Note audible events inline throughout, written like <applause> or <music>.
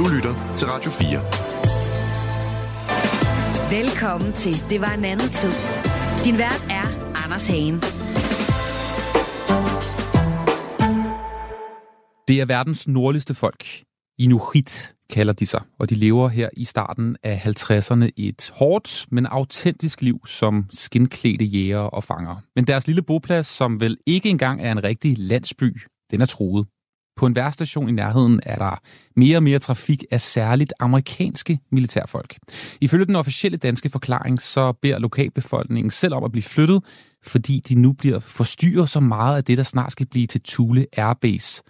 Du lytter til Radio 4. Velkommen til Det var en anden tid. Din vært er Anders Hagen. Det er verdens nordligste folk. Inuit kalder de sig, og de lever her i starten af 50'erne et hårdt, men autentisk liv som skinklædte jæger og fanger. Men deres lille boplads, som vel ikke engang er en rigtig landsby, den er truet. På en værstation i nærheden er der mere og mere trafik af særligt amerikanske militærfolk. Ifølge den officielle danske forklaring, så beder lokalbefolkningen selv om at blive flyttet, fordi de nu bliver forstyrret så meget af det, der snart skal blive til Thule Airbase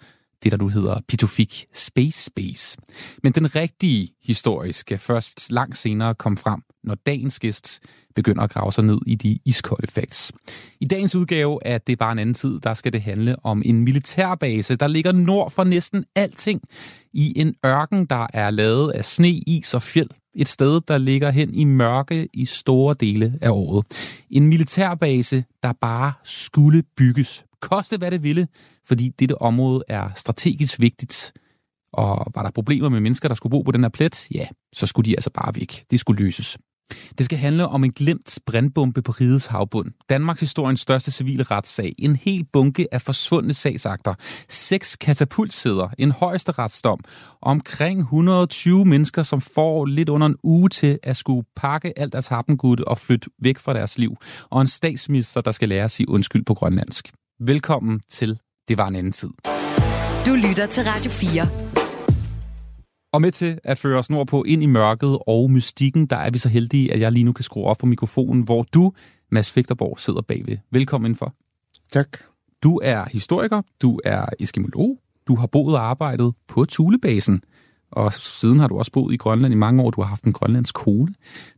det, der nu hedder Pitofik Space Space. Men den rigtige historie skal først langt senere komme frem, når dagens gæst begynder at grave sig ned i de iskolde facts. I dagens udgave af Det var en anden tid, der skal det handle om en militærbase, der ligger nord for næsten alting i en ørken, der er lavet af sne, is og fjeld. Et sted, der ligger hen i mørke i store dele af året. En militærbase, der bare skulle bygges. Koste hvad det ville, fordi dette område er strategisk vigtigt. Og var der problemer med mennesker, der skulle bo på den her plet, ja, så skulle de altså bare væk. Det skulle løses. Det skal handle om en glemt brandbombe på Rides havbund. Danmarks historiens største civile retssag. En hel bunke af forsvundne sagsakter. Seks katapultsæder. En højesteretsdom. Omkring 120 mennesker, som får lidt under en uge til at skulle pakke alt deres happengud og flytte væk fra deres liv. Og en statsminister, der skal lære at sige undskyld på grønlandsk. Velkommen til Det var en anden tid. Du lytter til Radio 4. Og med til at føre os nordpå ind i mørket og mystikken, der er vi så heldige, at jeg lige nu kan skrue op for mikrofonen, hvor du, Mads Fægterborg, sidder bagved. Velkommen indenfor. Tak. Du er historiker, du er eskimolog, du har boet og arbejdet på Thulebasen, og siden har du også boet i Grønland i mange år. Du har haft en grønlandsk kone.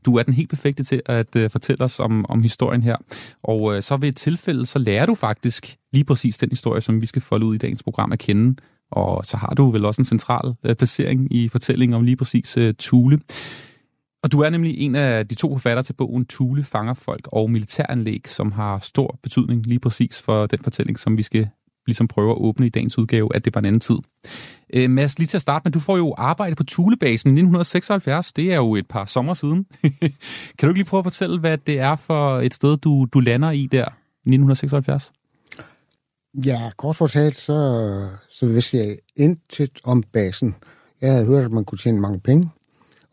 Du er den helt perfekte til at uh, fortælle os om, om historien her. Og uh, så ved et tilfælde, så lærer du faktisk lige præcis den historie, som vi skal folde ud i dagens program at kende. Og så har du vel også en central uh, placering i fortællingen om lige præcis uh, Thule. Og du er nemlig en af de to forfattere til bogen Thule, Fangerfolk og Militæranlæg, som har stor betydning lige præcis for den fortælling, som vi skal ligesom prøver at åbne i dagens udgave, at det var en anden tid. Øh, Mads, lige til at starte med, du får jo arbejde på Tulebasen i 1976. Det er jo et par sommer siden. <laughs> kan du ikke lige prøve at fortælle, hvad det er for et sted, du, du lander i der i 1976? Ja, kort fortalt, så, så vidste jeg intet om basen. Jeg havde hørt, at man kunne tjene mange penge,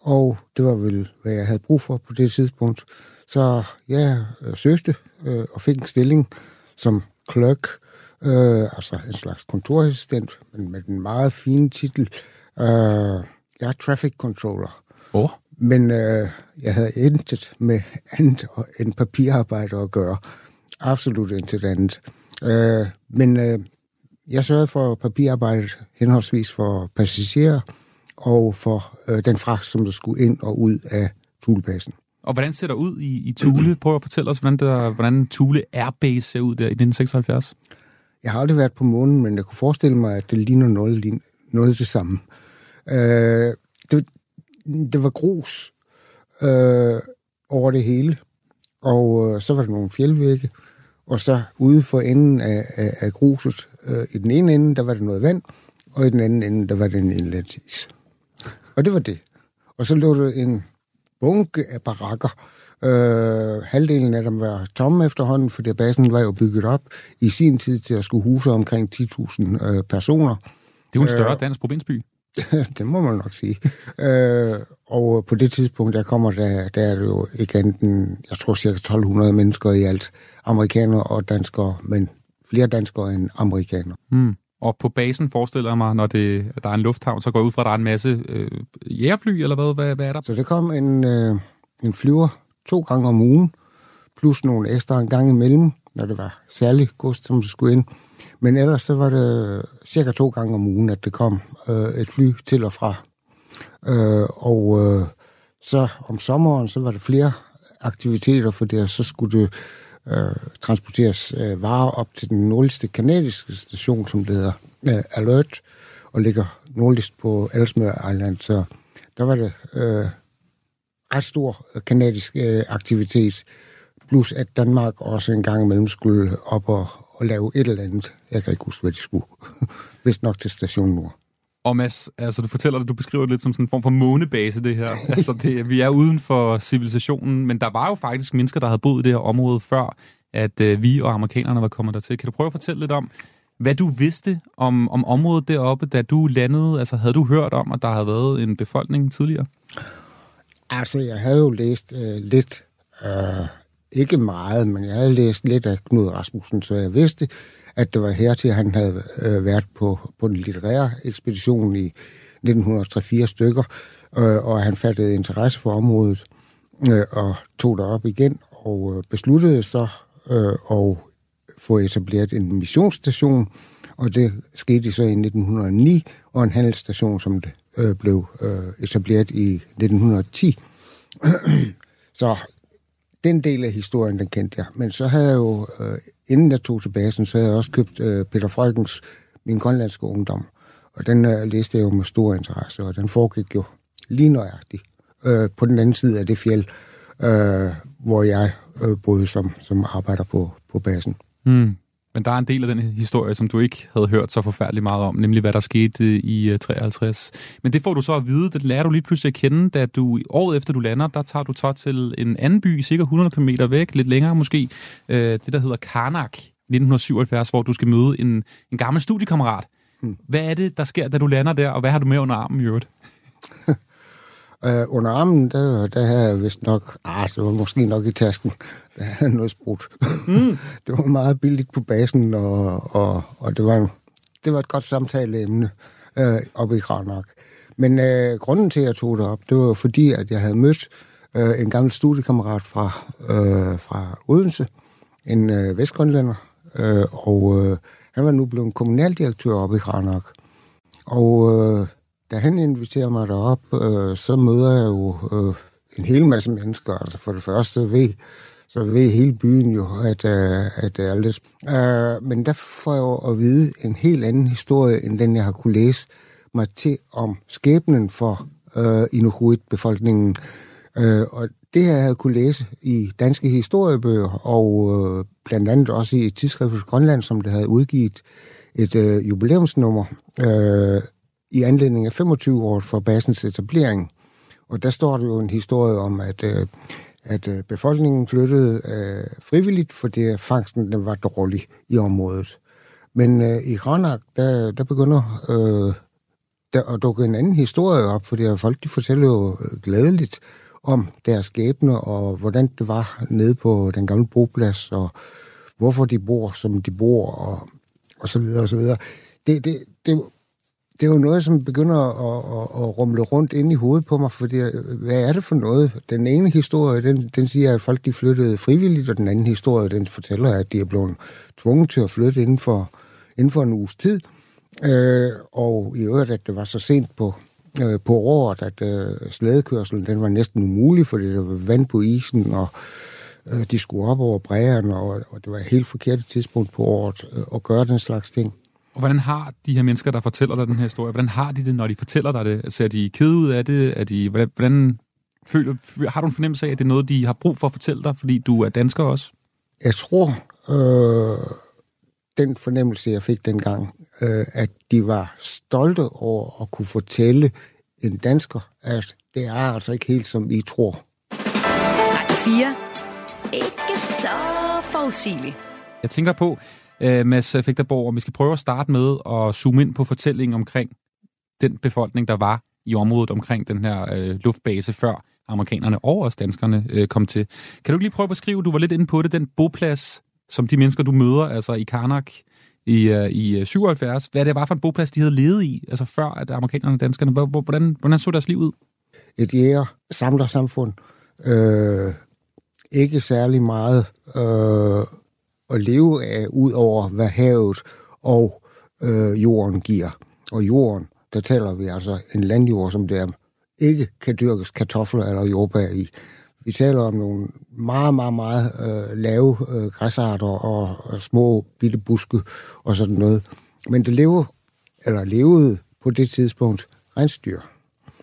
og det var vel, hvad jeg havde brug for på det tidspunkt. Så jeg øh, søgte øh, og fik en stilling som clerk, øh, altså en slags kontorassistent, men med den meget fine titel. Øh, jeg er traffic controller. Oh. Men øh, jeg havde intet med andet end papirarbejde at gøre. Absolut intet andet. Øh, men øh, jeg sørgede for papirarbejdet henholdsvis for passagerer og for øh, den fragt, som der skulle ind og ud af Thulebasen. Og hvordan ser der ud i, i Thule? Prøv at fortælle os, hvordan, der, hvordan Thule Airbase ser ud der i 1976. Jeg har aldrig været på månen, men jeg kunne forestille mig, at det ligner noget, noget det samme. Øh, det, det var grus øh, over det hele, og øh, så var der nogle fjeldvægge, og så ude for enden af, af, af gruset, øh, i den ene ende, der var der noget vand, og i den anden ende, der var der en indlandsis. Og det var det. Og så lå der en bunke af barakker. Øh, halvdelen af dem var tomme efterhånden, fordi basen var jo bygget op i sin tid til at skulle huse omkring 10.000 øh, personer. Det er jo en større øh, dansk provinsby. <laughs> det må man nok sige. øh, og på det tidspunkt, der kommer der, der er det jo ikke enten, jeg tror cirka 1200 mennesker i alt, amerikanere og danskere, men flere danskere end amerikanere. Mm. Og på basen forestiller jeg mig, når det, der er en lufthavn, så går jeg ud fra, at der er en masse øh, jægerfly, eller hvad, hvad, hvad er der? Så det kom en, øh, en flyver to gange om ugen, plus nogle ekstra en gang imellem, når det var særlig gods, som skulle ind. Men ellers så var det cirka to gange om ugen, at det kom øh, et fly til og fra. Øh, og øh, så om sommeren, så var der flere aktiviteter, for det, så skulle det øh, transporteres øh, varer op til den nordligste kanadiske station, som hedder øh, Alert, og ligger nordligst på Ellesmere Island. Så der var det øh, ret stor øh, kanadisk øh, aktivitet, plus at Danmark også en gang imellem skulle op og, og lave et eller andet. Jeg kan ikke huske, hvad de skulle. <laughs> Vist nok til Station Nord. Og Mads, altså du fortæller det, du beskriver det lidt som sådan en form for månebase, det her. <laughs> altså det, vi er uden for civilisationen, men der var jo faktisk mennesker, der havde boet i det her område før, at øh, vi og amerikanerne var kommet dertil. Kan du prøve at fortælle lidt om, hvad du vidste om, om området deroppe, da du landede? Altså havde du hørt om, at der havde været en befolkning tidligere? Altså, jeg havde jo læst øh, lidt, øh, ikke meget, men jeg havde læst lidt af Knud Rasmussen, så jeg vidste, at det var her til, han havde øh, været på, på den litterære ekspedition i 1903 stykker, øh, og han fattede interesse for området øh, og tog det op igen og øh, besluttede så øh, at få etableret en missionsstation, og det skete så i 1909, og en handelsstation, som det øh, blev øh, etableret i 1910. <clears throat> så den del af historien, den kendte jeg. Men så havde jeg jo, øh, inden jeg tog til basen, så havde jeg også købt øh, Peter Frøkens Min grønlandske ungdom. Og den øh, læste jeg jo med stor interesse, og den foregik jo lige nøjagtigt øh, på den anden side af det fjeld, øh, hvor jeg øh, boede som, som arbejder på, på basen. Mm. Men der er en del af den historie, som du ikke havde hørt så forfærdeligt meget om, nemlig hvad der skete i 53. Men det får du så at vide, det lærer du lige pludselig at kende, da du året efter du lander, der tager du tot til en anden by, cirka 100 km væk, lidt længere måske, det der hedder Karnak, 1977, hvor du skal møde en, en gammel studiekammerat. Hmm. Hvad er det, der sker, da du lander der, og hvad har du med under armen i øvrigt? <laughs> Uh, under armen, der, der havde jeg vist nok, ah, det var måske nok i tasken, der havde noget sprudt. Mm. <laughs> det var meget billigt på basen, og, og, og det, var, det var et godt samtaleemne uh, oppe i Kranak. Men uh, grunden til, at jeg tog det op, det var fordi, at jeg havde mødt uh, en gammel studiekammerat fra, uh, fra Odense, en uh, vestgrønlander, uh, og uh, han var nu blevet kommunaldirektør oppe i Kranak. Og uh, da han inviterer mig derop, øh, så møder jeg jo øh, en hel masse mennesker. Altså for det første ved, så ved hele byen jo, at, øh, at det er lidt... Øh, men der får jeg jo at vide en helt anden historie, end den jeg har kunne læse mig til om skæbnen for øh, Inuit-befolkningen. Øh, og det her jeg havde kunne læse i danske historiebøger, og øh, blandt andet også i et tidsskrift Grønland, som det havde udgivet et øh, jubilæumsnummer, øh, i anledning af 25 år for basens etablering. Og der står der jo en historie om, at, øh, at øh, befolkningen flyttede øh, frivilligt, fordi fangsten den var dårlig i området. Men øh, i Granak, der, der begynder øh, der at dukke en anden historie op, fordi folk de fortæller jo øh, glædeligt om deres skæbne, og hvordan det var nede på den gamle boplads, og hvorfor de bor, som de bor, og, og så videre, og så videre. Det, det, det det er jo noget, som begynder at, at, at rumle rundt ind i hovedet på mig, fordi øh, hvad er det for noget? Den ene historie, den, den siger, at folk de flyttede frivilligt, og den anden historie, den fortæller, at de er blevet tvunget til at flytte inden for, inden for en uges tid. Øh, og i øvrigt, at det var så sent på, øh, på året, at øh, slædekørselen den var næsten umulig, fordi der var vand på isen, og øh, de skulle op over bræerne, og, og det var et helt forkert tidspunkt på året øh, at gøre den slags ting. Og hvordan har de her mennesker, der fortæller dig den her historie, hvordan har de det, når de fortæller dig det? Ser de kede ud af det? Er de, hvordan, hvordan føler, har du en fornemmelse af, at det er noget, de har brug for at fortælle dig, fordi du er dansker også? Jeg tror, øh, den fornemmelse, jeg fik dengang, øh, at de var stolte over at kunne fortælle en dansker, at det er altså ikke helt, som I tror. Radio 4. Ikke så forudsigeligt. Jeg tænker på, øh, Mads øh, Fægterborg, og vi skal prøve at starte med at zoome ind på fortællingen omkring den befolkning, der var i området omkring den her øh, luftbase, før amerikanerne og også danskerne øh, kom til. Kan du ikke lige prøve at beskrive, du var lidt inde på det, den boplads, som de mennesker, du møder, altså i Karnak i, øh, i øh, 77, hvad det var for en boplads, de havde levet i, altså før at amerikanerne og danskerne, hvordan, hvordan så deres liv ud? Et jæger samlersamfund. Øh, ikke særlig meget øh, at leve af, ud over hvad havet og øh, jorden giver. Og jorden, der taler vi altså en landjord, som der ikke kan dyrkes kartofler eller jordbær i. Vi taler om nogle meget, meget, meget øh, lave øh, græsarter og, og små bitte buske og sådan noget. Men det lever, eller levede på det tidspunkt rensdyr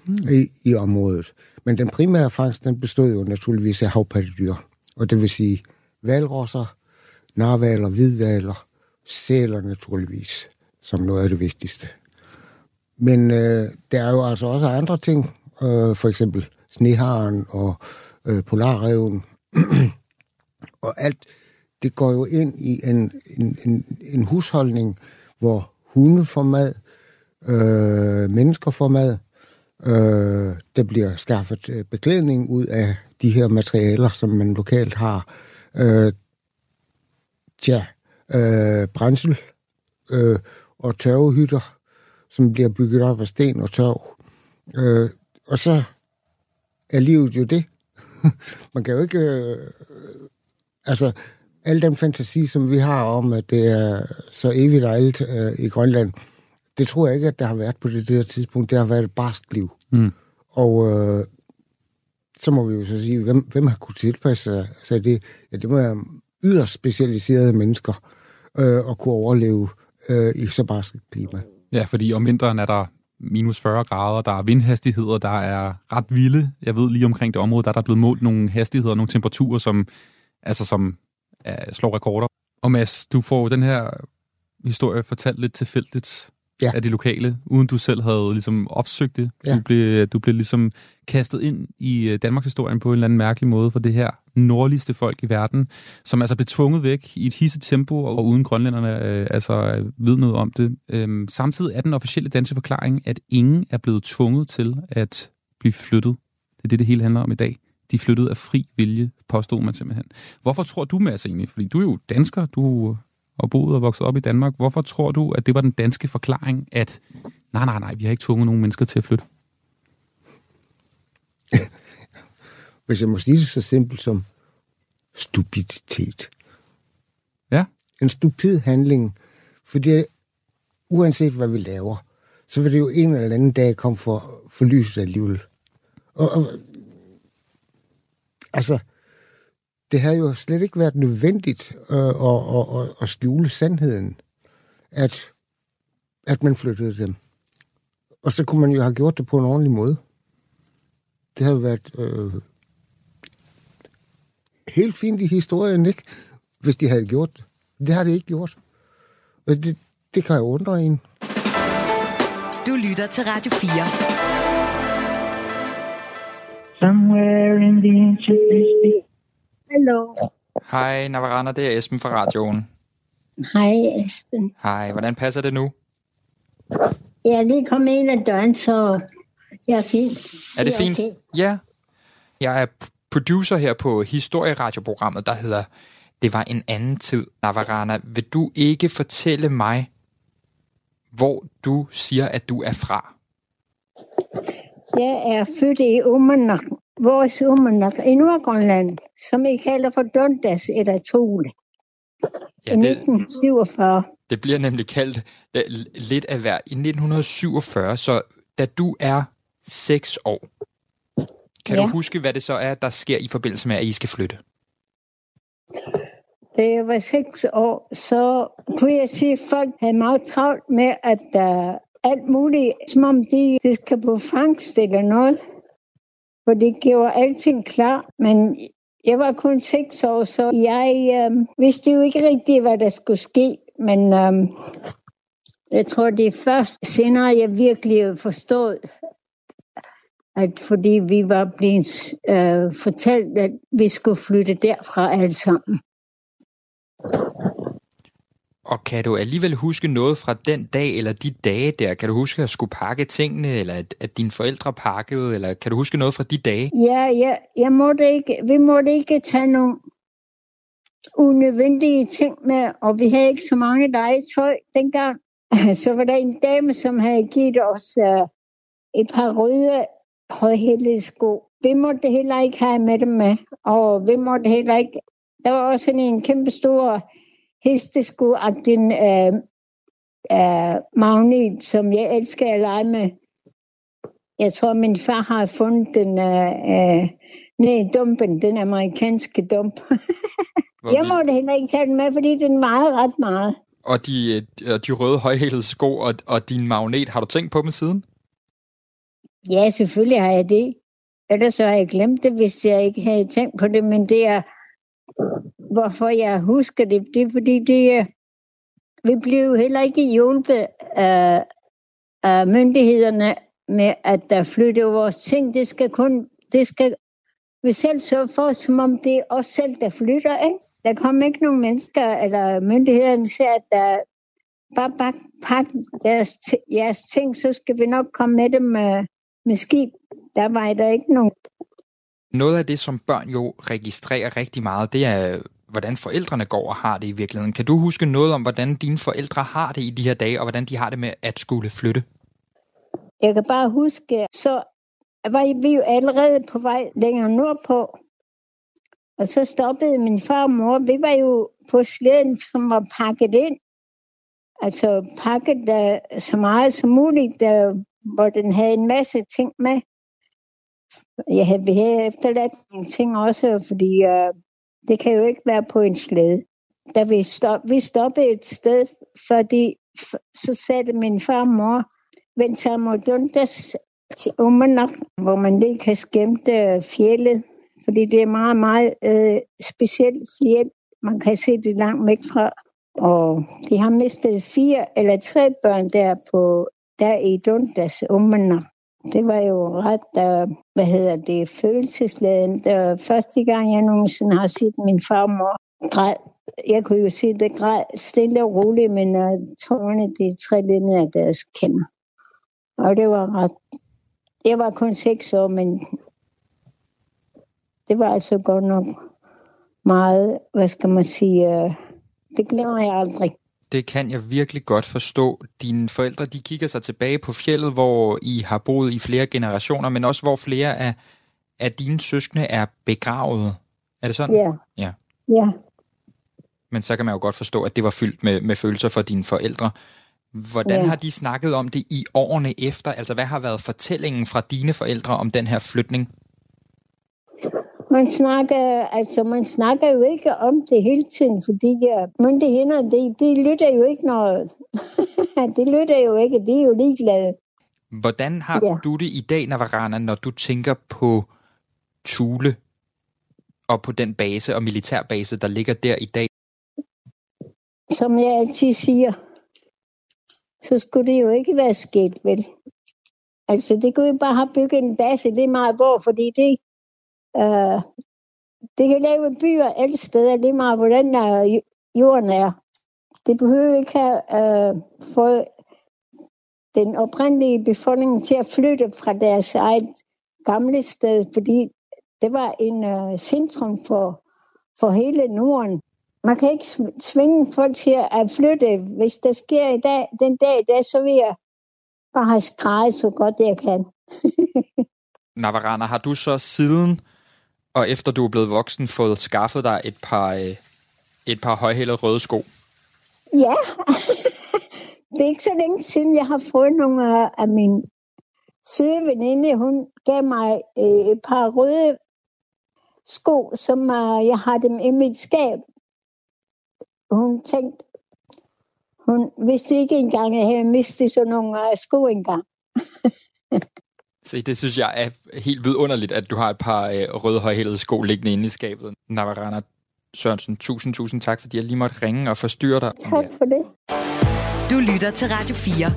mm. i, i området. Men den primære fangst, den bestod jo naturligvis af havpattedyr. Og det vil sige valrosser, narvaler, hvidvaler, sæler naturligvis, som noget af det vigtigste. Men øh, der er jo altså også andre ting, øh, for eksempel sneharen og øh, polarreven, <clears throat> og alt det går jo ind i en, en, en, en husholdning, hvor hunde får mad, øh, mennesker får mad, øh, der bliver skaffet øh, beklædning ud af de her materialer, som man lokalt har. Øh, tja, øh, brændsel øh, og tørvehytter, som bliver bygget op af sten og tørv. Øh, og så er livet jo det. <laughs> Man kan jo ikke... Øh, altså, al den fantasi, som vi har om, at det er så evigt alt øh, i Grønland, det tror jeg ikke, at der har været på det der tidspunkt. Det har været et barskt liv. Mm. Og øh, så må vi jo så sige, hvem, hvem har kunnet tilpasse sig det? Ja, det må være yderst specialiserede mennesker øh, at kunne overleve øh, i så barskt klima. Ja, fordi om vinteren er der minus 40 grader, der er vindhastigheder, der er ret vilde. Jeg ved lige omkring det område, der er der blevet målt nogle hastigheder, nogle temperaturer, som, altså som uh, slår rekorder. Og Mads, du får den her historie fortalt lidt tilfældigt ja. af de lokale, uden du selv havde ligesom opsøgt det. Ja. Du, blev, du blev ligesom kastet ind i øh, Danmarks historien på en eller anden mærkelig måde for det her nordligste folk i verden, som altså blev tvunget væk i et hisset tempo, og uden grønlænderne øh, altså ved noget om det. Øhm, samtidig er den officielle danske forklaring, at ingen er blevet tvunget til at blive flyttet. Det er det, det hele handler om i dag. De flyttede af fri vilje, påstod man simpelthen. Hvorfor tror du, Mads, egentlig? Fordi du er jo dansker, du og boet og vokset op i Danmark. Hvorfor tror du, at det var den danske forklaring, at nej, nej, nej, vi har ikke tvunget nogen mennesker til at flytte? <laughs> Hvis jeg må sige det så simpelt som stupiditet. Ja. En stupid handling, for det, uanset hvad vi laver, så vil det jo en eller anden dag komme for, for lyset alligevel. Og, og, altså, det havde jo slet ikke været nødvendigt øh, at, at, at, at skjule sandheden, at, at man flyttede dem. Og så kunne man jo have gjort det på en ordentlig måde. Det havde været øh, helt fint i historien, ikke? Hvis de havde gjort det. Det har de ikke gjort. Og det, det kan jo undre en. Du lytter til Radio 4. Somewhere in the ancient Hallo. Hej, Navarana, det er Esben fra radioen. Hej, Esben. Hej, hvordan passer det nu? Jeg er lige kommet ind ad døren, så jeg er fint. Er det er fint? okay. Ja. Jeg er producer her på historieradioprogrammet, der hedder Det var en anden tid. Navarana, vil du ikke fortælle mig, hvor du siger, at du er fra? Jeg er født i Umanak, vores Umanak i Nordgrønland, som I kalder for Dundas eller Tole. Ja, I det, 1947. det bliver nemlig kaldt lidt af hver. I 1947, så da du er 6 år, kan ja. Du huske, hvad det så er, der sker i forbindelse med, at I skal flytte? Da jeg var seks år, så kunne jeg se, at folk havde meget travlt med, at der alt muligt, som om de, de skal på fangst eller noget. For det gjorde alting klar, men jeg var kun seks år, så jeg øh, vidste jo ikke rigtigt, hvad der skulle ske. Men øh, jeg tror, det er først senere, jeg virkelig forstod, at fordi vi var blevet øh, fortalt, at vi skulle flytte derfra alle sammen. Og kan du alligevel huske noget fra den dag eller de dage der? Kan du huske at skulle pakke tingene, eller at, at dine forældre pakkede, eller kan du huske noget fra de dage? Ja, ja jeg måtte ikke, vi måtte ikke tage nogle unødvendige ting med, og vi havde ikke så mange legetøj dengang. <laughs> Så var der en dame, som havde givet os uh, et par røde højhældede sko. Vi måtte heller ikke have med dem med, og vi måtte heller ikke... Der var også en kæmpe stor hestesko, at den uh, uh, magnet, som jeg elsker at lege med. Jeg tror, min far har fundet den uh, nede i dumpen, den amerikanske dump. <laughs> Jeg vi- måtte heller ikke tage den med, fordi den vejede ret meget. Og de, øh, de røde højhælede sko og, og din magnet, har du tænkt på dem siden? Ja, selvfølgelig har jeg det. Ellers så har jeg glemt det, hvis jeg ikke havde tænkt på det. Men det er, hvorfor jeg husker det, det er fordi, det øh, vi blev heller ikke hjulpet af, af myndighederne med, at der flyttede vores ting. Det skal kun, det skal vi selv sørge for, som om det er os selv, der flytter, ikke? Der kommer ikke nogen mennesker eller myndighederne ser, at der bare pak, pak deres, jeres ting, så skal vi nok komme med dem med, med skib. Der var der ikke nogen. Noget af det, som børn jo registrerer rigtig meget, det er, hvordan forældrene går og har det i virkeligheden. Kan du huske noget om, hvordan dine forældre har det i de her dage, og hvordan de har det med at skulle flytte? Jeg kan bare huske, så var vi jo allerede på vej længere nordpå. Og så stoppede min far og mor. Vi var jo på slæden, som var pakket ind. Altså pakket der, så meget som muligt, der, hvor den havde en masse ting med. Jeg havde, vi havde efterladt nogle ting også, fordi øh, det kan jo ikke være på en slæde. Da vi, stop, vi stoppede et sted, fordi så sagde min far og mor Ventamodundas til Umanak, hvor man lige kan skæmte øh, fjellet, fordi det er meget, meget øh, specielt fjeld. Man kan se det langt væk fra. Og de har mistet fire eller tre børn der på der i Dundas Umanak. Det var jo ret, uh, hvad hedder det, følelsesladen. Det var første gang, jeg nogensinde har set min far mor græd. Jeg kunne jo se det græd stille og roligt, men uh, tårerne, de trillede ned af deres kender. Og det var ret... Jeg var kun seks år, men det var altså godt nok meget, hvad skal man sige, uh, det glemmer jeg aldrig. Det kan jeg virkelig godt forstå. Dine forældre, de kigger sig tilbage på fjellet, hvor I har boet i flere generationer, men også hvor flere af, af dine søskende er begravet. Er det sådan? Ja. Ja. Ja. Men så kan man jo godt forstå, at det var fyldt med, med følelser for dine forældre. Hvordan Ja. har de snakket om det i årene efter? Altså, hvad har været fortællingen fra dine forældre om den her flytning? Man snakker, altså, man snakker jo ikke om det hele tiden, fordi uh, myndighederne, de, de lytter jo ikke noget. <laughs> de lytter jo ikke, de er jo ligeglade. Hvordan har Ja. du det i dag, Navarana, når du tænker på Thule og på den base og militærbase, der ligger der i dag? Som jeg altid siger, så skulle det jo ikke være sket, vel? Altså, det kunne jo bare have bygget en base, det er meget hvor, fordi det, uh, det kan lave byer alle steder, lige meget hvordan uh, jorden er. Det behøver ikke have uh, fået den oprindelige befolkning til at flytte fra deres eget gamle sted, fordi det var en uh, centrum for, for hele Norden. Man kan ikke tvinge folk til at flytte. Hvis der sker i dag, den dag i dag, så vil jeg bare have skrejet så godt jeg kan. <laughs> Navarana, har du så siden, og efter du er blevet voksen, fået skaffet dig et par, øh, et par højhælede røde sko? Ja, <laughs> det er ikke så længe siden, jeg har fået nogle af- mine søde veninde. Hun gav mig øh, et par røde sko, som øh, jeg har dem i mit skab. Hun tænkte, hun vidste ikke engang, at jeg havde mistet sådan nogle øh, sko engang. <laughs> Se, det synes jeg er helt vidunderligt, at du har et par øh, røde højhælede sko liggende inde i skabet. Navarana Sørensen, tusind, tusind tak, fordi jeg lige måtte ringe og forstyrre dig. Tak for det. Du lytter til Radio 4.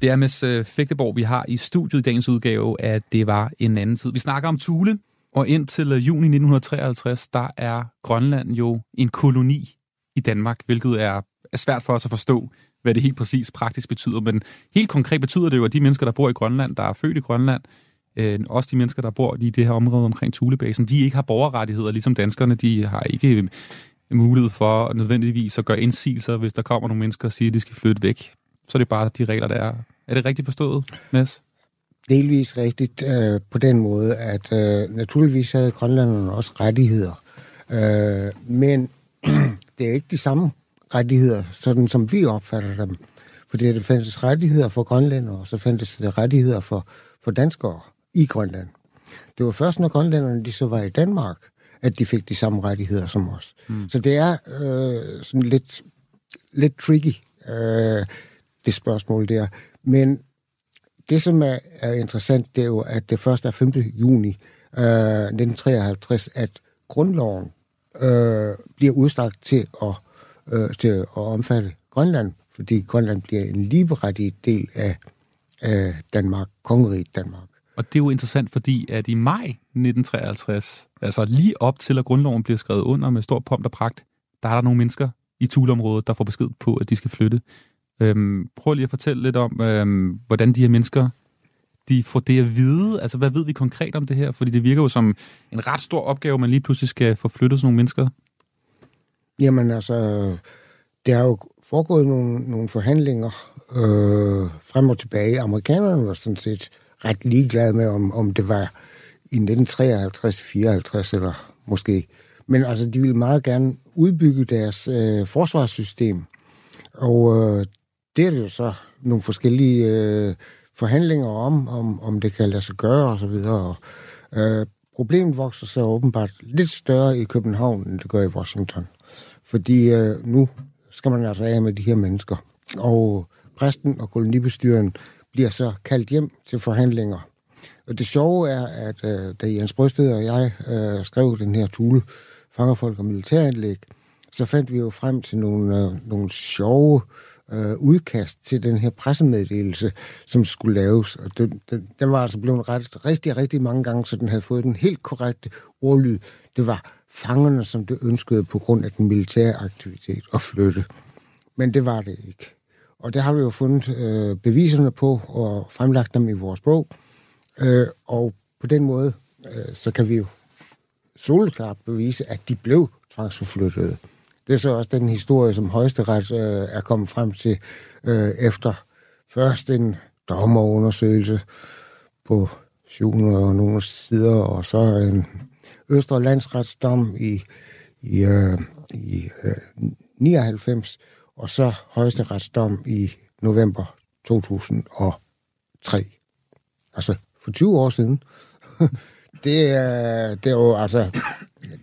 Det er Mads øh, Fægteborg, vi har i studiet i dagens udgave, at det var en anden tid. Vi snakker om Thule, og indtil øh, juni 1953, der er Grønland jo en koloni i Danmark, hvilket er, er svært for os at forstå, hvad det helt præcis praktisk betyder. Men helt konkret betyder det jo, at de mennesker, der bor i Grønland, der er født i Grønland, øh, også de mennesker, der bor i det her område omkring Tulebasen, de ikke har borgerrettigheder, ligesom danskerne. De har ikke øh, mulighed for nødvendigvis at gøre indsigelser, hvis der kommer nogle mennesker og siger, at de skal flytte væk. Så er det bare de regler, der er. Er det rigtigt forstået, Mads? delvis rigtigt øh, på den måde, at øh, naturligvis havde grønlænderne også rettigheder. Øh, men <clears throat> det er ikke de samme rettigheder, sådan som vi opfatter dem. Fordi det fandtes rettigheder for grønlændere, og så fandtes det rettigheder for, for danskere i Grønland. Det var først, når grønlænderne de så var i Danmark, at de fik de samme rettigheder som os. Mm. Så det er øh, sådan lidt, lidt tricky, øh, det spørgsmål der. Men det, som er, er interessant, det er jo, at det først er 5. juni øh, 1953, at grundloven øh, bliver udstrakt til at, øh, til at omfatte Grønland, fordi Grønland bliver en ligeberettiget del af, af Danmark, kongeriget Danmark. Og det er jo interessant, fordi at i maj 1953, altså lige op til at grundloven bliver skrevet under med stor pomp og pragt, der er der nogle mennesker i Tulområdet, der får besked på, at de skal flytte. Øhm, prøv lige at fortælle lidt om, øhm, hvordan de her mennesker de får det at vide? Altså, hvad ved vi konkret om det her? Fordi det virker jo som en ret stor opgave, man lige pludselig skal få flyttet sådan nogle mennesker. Jamen altså, der er jo foregået nogle, nogle forhandlinger øh, frem og tilbage. Amerikanerne var sådan set ret ligeglade med, om, om det var i 1953, 54 eller måske. Men altså, de ville meget gerne udbygge deres øh, forsvarssystem. Og øh, det er det jo så nogle forskellige øh, forhandlinger om, om, om det kan lade sig gøre osv. Og, øh, problemet vokser så åbenbart lidt større i København, end det gør i Washington. Fordi øh, nu skal man altså af med de her mennesker. Og præsten og kolonibestyren bliver så kaldt hjem til forhandlinger. Og det sjove er, at øh, da Jens Brøsted og jeg øh, skrev den her tule, Fangerfolk og Militæranlæg, så fandt vi jo frem til nogle, øh, nogle sjove øh, udkast til den her pressemeddelelse, som skulle laves. Og den, den, den var altså blevet ret rigtig, rigtig mange gange, så den havde fået den helt korrekte ordlyd. Det var fangerne, som det ønskede på grund af den militære aktivitet at flytte. Men det var det ikke. Og det har vi jo fundet øh, beviserne på og fremlagt dem i vores bog. Øh, og på den måde, øh, så kan vi jo soleklart bevise, at de blev tvangsforflyttet. Det er så også den historie, som højesteret øh, er kommet frem til øh, efter først en dommerundersøgelse på 700 og nogle sider, og så en Østre Landsretsdom i, i, øh, i øh, 99, og så højesteretsdom i november 2003. Altså for 20 år siden. <laughs> det, er, det er jo altså,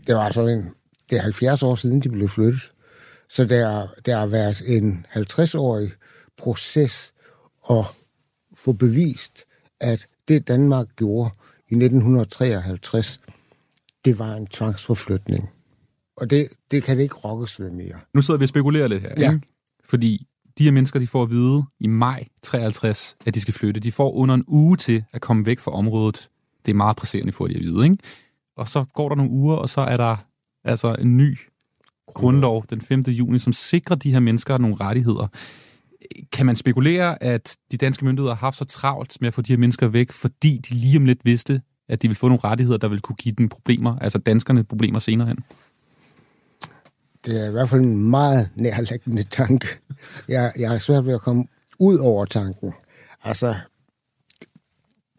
det var altså en, det er 70 år siden, de blev flyttet. Så der, der har været en 50-årig proces at få bevist, at det Danmark gjorde i 1953, det var en tvangsforflytning. Og det, det kan det ikke rokkes ved mere. Nu sidder vi og spekulerer lidt her, Ja. ikke? Fordi de her mennesker, de får at vide i maj 53, at de skal flytte. De får under en uge til at komme væk fra området. Det er meget presserende for de at vide, ikke? Og så går der nogle uger, og så er der altså en ny grundlov den 5. juni, som sikrer de her mennesker nogle rettigheder. Kan man spekulere, at de danske myndigheder har haft så travlt med at få de her mennesker væk, fordi de lige om lidt vidste, at de ville få nogle rettigheder, der ville kunne give dem problemer, altså danskerne problemer senere hen? Det er i hvert fald en meget nærliggende tanke. Jeg, jeg har svært ved at komme ud over tanken. Altså,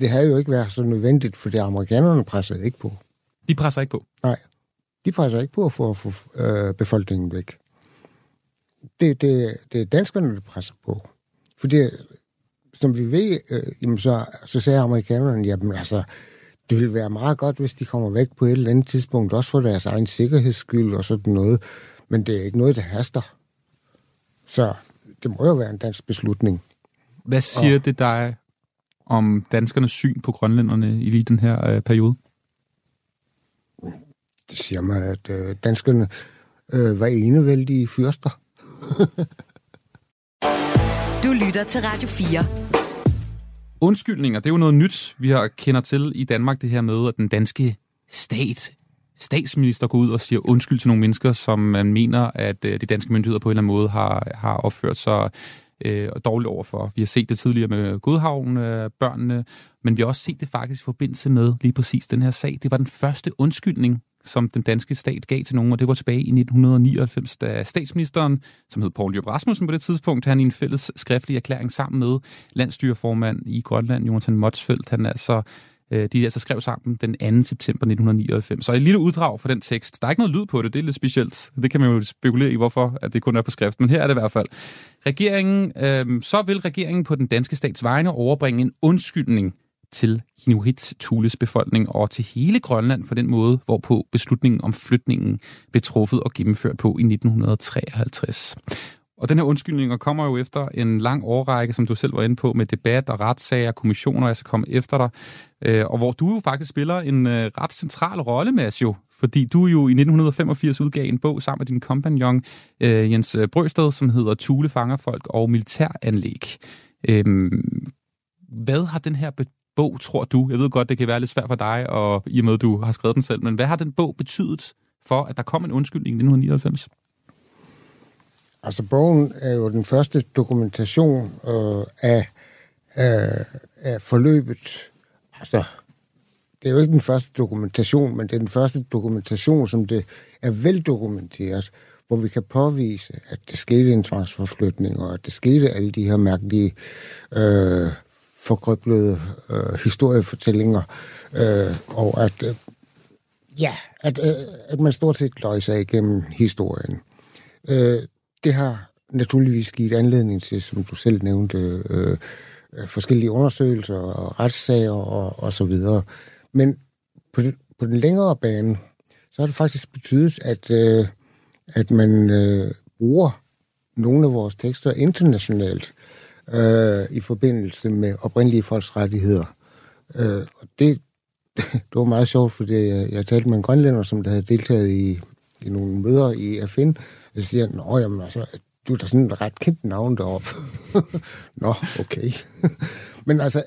det havde jo ikke været så nødvendigt, for det amerikanerne pressede ikke på. De presser ikke på. Nej, de presser ikke på for at få øh, befolkningen væk. Det, det, det er danskerne, der presser på. For det, som vi ved, øh, jamen så, så sagde amerikanerne, jamen altså, det ville være meget godt, hvis de kommer væk på et eller andet tidspunkt, også for deres egen sikkerheds skyld og sådan noget. Men det er ikke noget, der haster. Så det må jo være en dansk beslutning. Hvad siger og... det dig om danskernes syn på grønlænderne i lige den her øh, periode? Det siger mig, at øh, danskerne øh, var enevældige fyrster. <laughs> Du lytter til Radio 4. Undskyldninger, det er jo noget nyt, vi har kender til i Danmark, det her med, at den danske stat, statsminister går ud og siger undskyld til nogle mennesker, som man mener, at øh, de danske myndigheder på en eller anden måde har, har opført sig øh, dårligt overfor. Vi har set det tidligere med Godhavn, øh, børnene, men vi har også set det faktisk i forbindelse med lige præcis den her sag. Det var den første undskyldning, som den danske stat gav til nogen, og det var tilbage i 1999, da statsministeren, som hed Poul Jørg Rasmussen på det tidspunkt, han i en fælles skriftlig erklæring sammen med landstyreformand i Grønland, Jonathan Motsfeldt, han altså øh, de altså skrev sammen den 2. september 1999. Så et lille uddrag for den tekst. Der er ikke noget lyd på det, det er lidt specielt. Det kan man jo spekulere i, hvorfor at det kun er på skrift, men her er det i hvert fald. Regeringen, øh, så vil regeringen på den danske stats vegne overbringe en undskyldning til Inuit Thules befolkning og til hele Grønland på den måde, hvorpå beslutningen om flytningen blev truffet og gennemført på i 1953. Og den her undskyldning kommer jo efter en lang årrække, som du selv var inde på, med debat og retssager, kommissioner, jeg skal komme efter dig, øh, og hvor du jo faktisk spiller en øh, ret central rolle, Mads, jo, fordi du jo i 1985 udgav en bog sammen med din kompagnon øh, Jens Brøsted, som hedder Tule, Fangerfolk og Militæranlæg. Øhm, hvad har den her bog, tror du? Jeg ved godt, det kan være lidt svært for dig, og i og med, at du har skrevet den selv, men hvad har den bog betydet for, at der kom en undskyldning i 1999? Altså, bogen er jo den første dokumentation øh, af, øh, af forløbet. Altså, det er jo ikke den første dokumentation, men det er den første dokumentation, som det er veldokumenteret, hvor vi kan påvise, at det skete en tvangsforflytning, og at det skete alle de her mærkelige øh, forgrøblede øh, historiefortællinger, øh, og at, øh, ja, at, øh, at man stort set løg sig igennem historien. Øh, det har naturligvis givet anledning til, som du selv nævnte, øh, øh forskellige undersøgelser og retssager og, og så videre. Men på, den, på den længere bane, så har det faktisk betydet, at, øh, at man øh, bruger nogle af vores tekster internationalt øh, Øh, i forbindelse med oprindelige folks rettigheder. Øh, og det, <laughs> det var meget sjovt, fordi jeg, jeg talte med en grønlænder, som der havde deltaget i, i nogle møder i FN, jeg siger, nå, jamen, altså, du er da sådan et ret kendt navn deroppe. <laughs> nå, okay. <laughs> Men altså,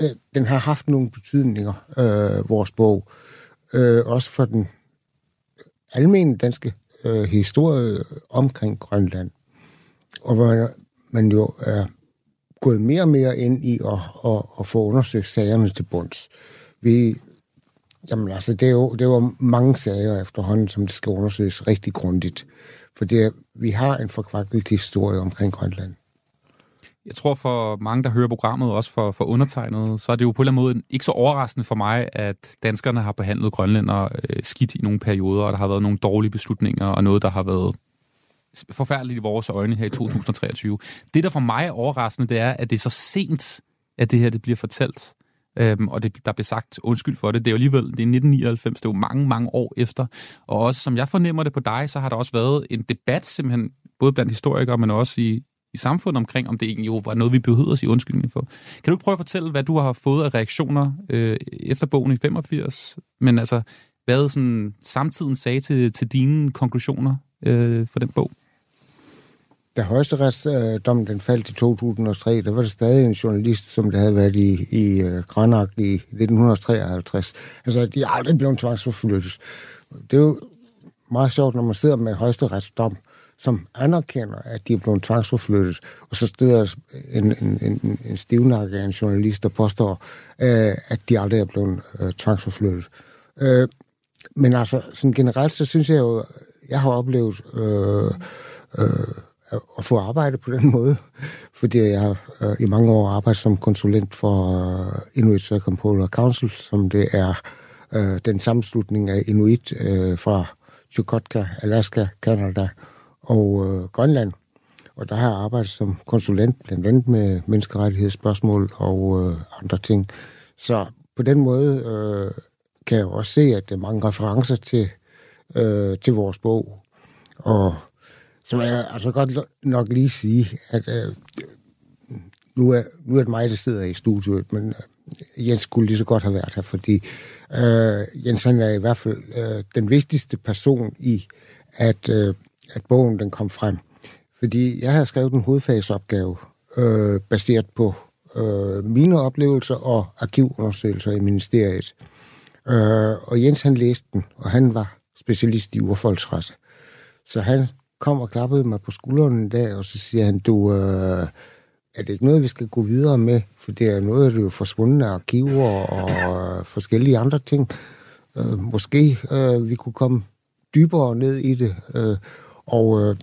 øh, den har haft nogle betydninger, øh, vores bog. Øh, også for den almindelige danske øh, historie omkring Grønland. Og hvor man jo er gået mere og mere ind i at, at, at få undersøgt sagerne til bunds. Vi, jamen altså, det er, jo, det er jo mange sager efterhånden, som det skal undersøges rigtig grundigt. For det, vi har en forkvaklet historie omkring Grønland. Jeg tror for mange, der hører programmet, også for, for undertegnet, så er det jo på en eller anden måde ikke så overraskende for mig, at danskerne har behandlet grønlænder øh, skidt i nogle perioder, og der har været nogle dårlige beslutninger, og noget, der har været forfærdeligt i vores øjne her i 2023. Det, der for mig er overraskende, det er, at det er så sent, at det her det bliver fortalt. Øhm, og det, der blev sagt undskyld for det. Det er jo alligevel, det er 1999, det er jo mange, mange år efter. Og også, som jeg fornemmer det på dig, så har der også været en debat simpelthen, både blandt historikere, men også i, i samfundet omkring, om det egentlig jo var noget, vi behøvede at sige undskyldning for. Kan du ikke prøve at fortælle, hvad du har fået af reaktioner øh, efter bogen i 85? Men altså, hvad sådan, samtiden sagde til, til dine konklusioner øh, for den bog? Da højesteretsdommen den faldt i 2003, der var der stadig en journalist, som der havde været i, i øh, uh, Grønnak i 1953. Altså, de er aldrig blevet tvangsforflyttet. Det er jo meget sjovt, når man sidder med højesteretsdom, som anerkender, at de er blevet tvangsforflyttet, og så steder en, en, en, en stivnakke af en journalist, der påstår, uh, at de aldrig er blevet øh, uh, tvangsforflyttet. Uh, men altså, sådan generelt, så synes jeg jo, jeg har oplevet uh, uh, at få arbejde på den <laughs> måde, fordi jeg har øh, i mange år arbejdet som konsulent for øh, Inuit Circumpolar Council, som det er øh, den sammenslutning af Inuit øh, fra Chukotka, Alaska, Canada og øh, Grønland. Og der har jeg arbejdet som konsulent, blandt andet med menneskerettighedsspørgsmål og øh, andre ting. Så på den måde øh, kan jeg også se, at der er mange referencer til, øh, til vores bog. Og så må jeg altså godt nok lige sige, at øh, nu, er, nu er det mig, der sidder i studiet, men øh, Jens skulle lige så godt have været her, fordi øh, Jens han er i hvert fald øh, den vigtigste person i, at, øh, at bogen den kom frem. Fordi jeg har skrevet en hovedfagsopgave øh, baseret på øh, mine oplevelser og arkivundersøgelser i ministeriet. Øh, og Jens han læste den, og han var specialist i urfolksret. Så han kom og klappede mig på skulderen en dag, og så siger han, du, øh, er det ikke noget, vi skal gå videre med? For det er noget, der er forsvundne arkiver og øh, forskellige andre ting. Øh, måske øh, vi kunne komme dybere ned i det. Øh, og øh,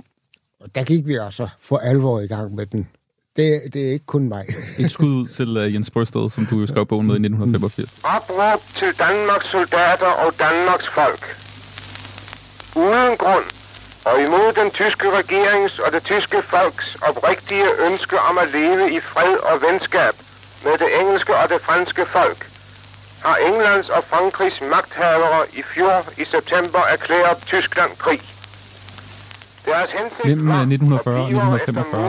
der gik vi altså for alvor i gang med den. Det, det er ikke kun mig. <laughs> Et skud ud til uh, Jens Brøsted, som du jo skrev bogen med i 1985. Opråb til Danmarks soldater og Danmarks folk. Uden grund og imod den tyske regerings og det tyske folks oprigtige ønske om at leve i fred og venskab med det engelske og det franske folk, har Englands og Frankrigs magthavere i fjor i september erklæret Tyskland krig. Mellem var øh, 1940 og at bidrage efter 1945,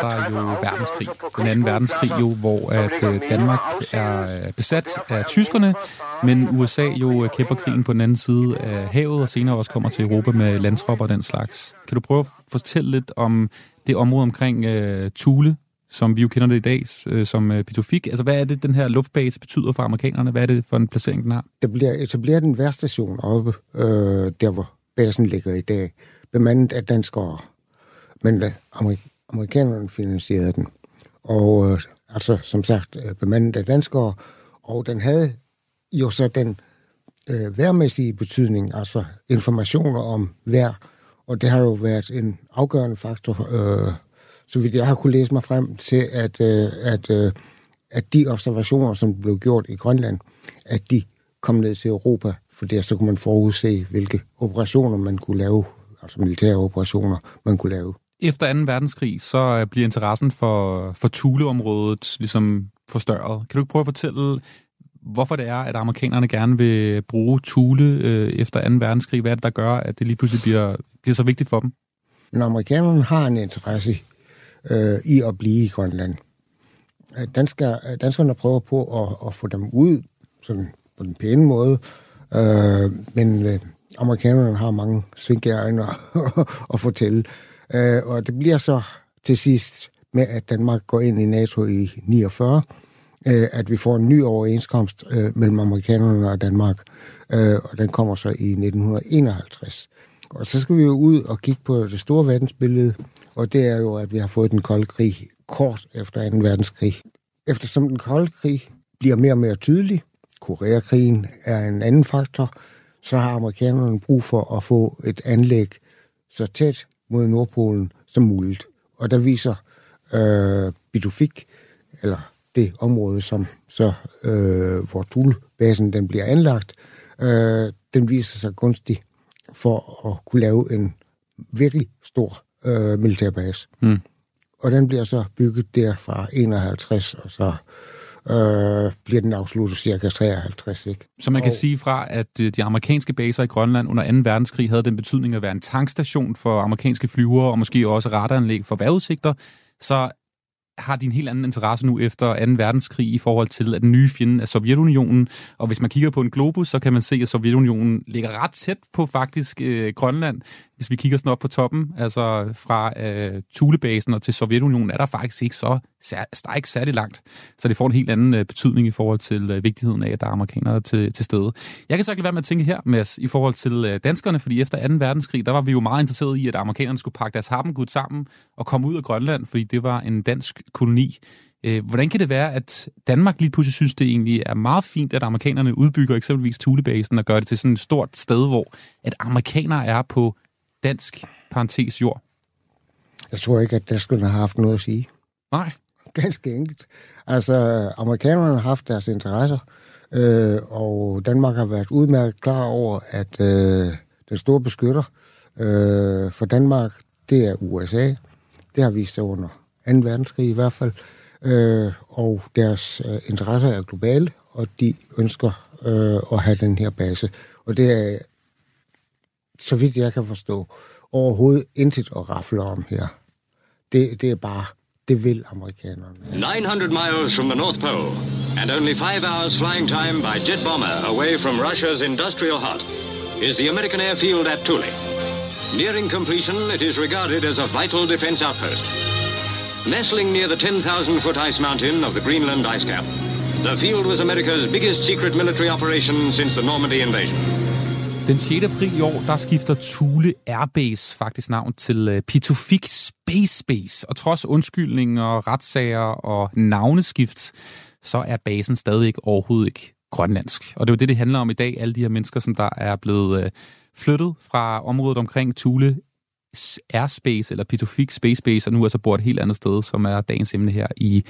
der er der jo verdenskrig. Den anden verdenskrig jo, hvor at øh, Danmark er øh, besat af tyskerne, men USA jo kæmper krigen på den anden side af havet, og senere også kommer til Europa med landtropper og den slags. Kan du prøve at fortælle lidt om det område omkring øh, Thule, som vi jo kender det i dag øh, som øh, Pitofik? Altså, hvad er det, den her luftbase betyder for amerikanerne? Hvad er det for en placering, den har? Der bliver etableret en værstation oppe, øh, der hvor basen ligger i dag, bemandet af danskere. Men amerik- amerikanerne finansierede den. Og øh, altså, som sagt, øh, bemandet af danskere. Og den havde jo så den øh, værmæssige betydning, altså informationer om vejr. Og det har jo været en afgørende faktor, øh, så vidt jeg har kunne læse mig frem til, at, øh, at, øh, at de observationer, som blev gjort i Grønland, at de kom ned til Europa, for der så kunne man forudse, hvilke operationer man kunne lave, altså militære operationer, man kunne lave. Efter 2. verdenskrig, så øh, bliver interessen for, for Thule-området ligesom forstørret. Kan du ikke prøve at fortælle, hvorfor det er, at amerikanerne gerne vil bruge Thule øh, efter 2. verdenskrig? Hvad er det, der gør, at det lige pludselig bliver, bliver så vigtigt for dem? Men amerikanerne har en interesse øh, i at blive i Grønland. Øh, Dansker, øh, danskerne prøver på at, at få dem ud sådan på den pæne måde, øh, men øh, amerikanerne har mange svinkeøjne at, <laughs> at fortælle. Øh, og det bliver så til sidst med, at Danmark går ind i NATO i 49, øh, at vi får en ny overenskomst øh, mellem amerikanerne og Danmark, øh, og den kommer så i 1951. Og så skal vi jo ud og kigge på det store verdensbillede, og det er jo, at vi har fået den kolde krig kort efter 2. verdenskrig. Eftersom den kolde krig bliver mere og mere tydelig, Koreakrigen er en anden faktor, så har amerikanerne brug for at få et anlæg så tæt mod Nordpolen som muligt. Og der viser øh, Bitufik, eller det område, som så, øh, hvor Thule-basen den bliver anlagt, øh, den viser sig gunstig for at kunne lave en virkelig stor øh, militærbase. Mm. Og den bliver så bygget der fra 51, og så øh, bliver den afsluttet cirka 53, ikke? Så man kan Og- sige fra, at øh, de amerikanske baser i Grønland under 2. verdenskrig havde den betydning at være en tankstation for amerikanske flyvere, og måske også radaranlæg for vejrudsigter, så har de en helt anden interesse nu efter 2. verdenskrig i forhold til, at den nye fjende er Sovjetunionen. Og hvis man kigger på en globus, så kan man se, at Sovjetunionen ligger ret tæt på faktisk øh, Grønland. Hvis vi kigger sådan op på toppen, altså fra øh, Thulebasen og til Sovjetunionen, er der faktisk ikke så der er ikke særlig langt. Så det får en helt anden øh, betydning i forhold til øh, vigtigheden af, at der er amerikanere til, til stede. Jeg kan så ikke lade være med at tænke her, Mads, i forhold til øh, danskerne, fordi efter 2. verdenskrig, der var vi jo meget interesserede i, at amerikanerne skulle pakke deres harpengud sammen og komme ud af Grønland, fordi det var en dansk koloni. Øh, hvordan kan det være, at Danmark lige pludselig synes, det egentlig er meget fint, at amerikanerne udbygger eksempelvis Thulebasen og gør det til sådan et stort sted, hvor at amerikanere er på dansk parentes jord? Jeg tror ikke, at danskerne har haft noget at sige. Nej. Ganske enkelt. Altså, amerikanerne har haft deres interesser, øh, og Danmark har været udmærket klar over, at øh, den store beskytter øh, for Danmark, det er USA. Det har vist sig under 2. verdenskrig i hvert fald. Øh, og deres øh, interesser er globale, og de ønsker øh, at have den her base. Og det er, så vidt jeg kan forstå, overhovedet intet at rafle om her. Det, det er bare, det vil amerikanerne. 900 miles from the North Pole, and only five hours flying time by jet bomber away from Russia's industrial heart, is the American airfield at Thule. Nearing completion, it is regarded as a vital defense outpost. Nestling near the 10,000 foot ice mountain of the Greenland ice cap, the field was America's biggest secret military operation since the Normandy invasion. Den 6. april i år, der skifter Thule Airbase faktisk navn til øh, Pitofix Pitufik Space Base. Og trods undskyldninger, retssager og navneskift, så er basen stadig overhovedet ikke grønlandsk. Og det er jo det, det handler om i dag. Alle de her mennesker, som der er blevet øh, flyttet fra området omkring Thule Airspace, eller Pitufik Space Base, og nu altså bor et helt andet sted, som er dagens emne her i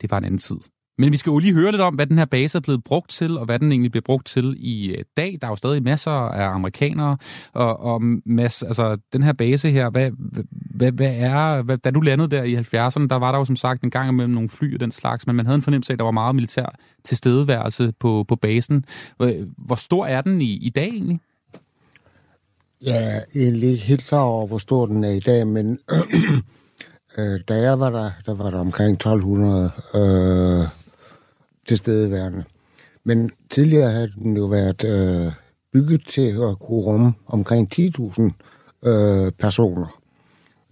Det var en anden tid. Men vi skal jo lige høre lidt om, hvad den her base er blevet brugt til, og hvad den egentlig bliver brugt til i øh, dag. Der er jo stadig masser af amerikanere, og, og mass, altså, den her base her, hvad, hvad, hvad er, hvad, da du landede der i 70'erne, der var der jo som sagt en gang imellem nogle fly og den slags, men man havde en fornemmelse af, at der var meget militær tilstedeværelse på, på basen. Hvor, hvor stor er den i, i dag egentlig? Jeg er egentlig ikke helt klar over, hvor stor den er i dag, men <clears throat> øh, da jeg var der, der var der omkring 1200 øh, tilstedeværende. Men tidligere havde den jo været øh, bygget til at kunne rumme omkring 10.000 øh, personer.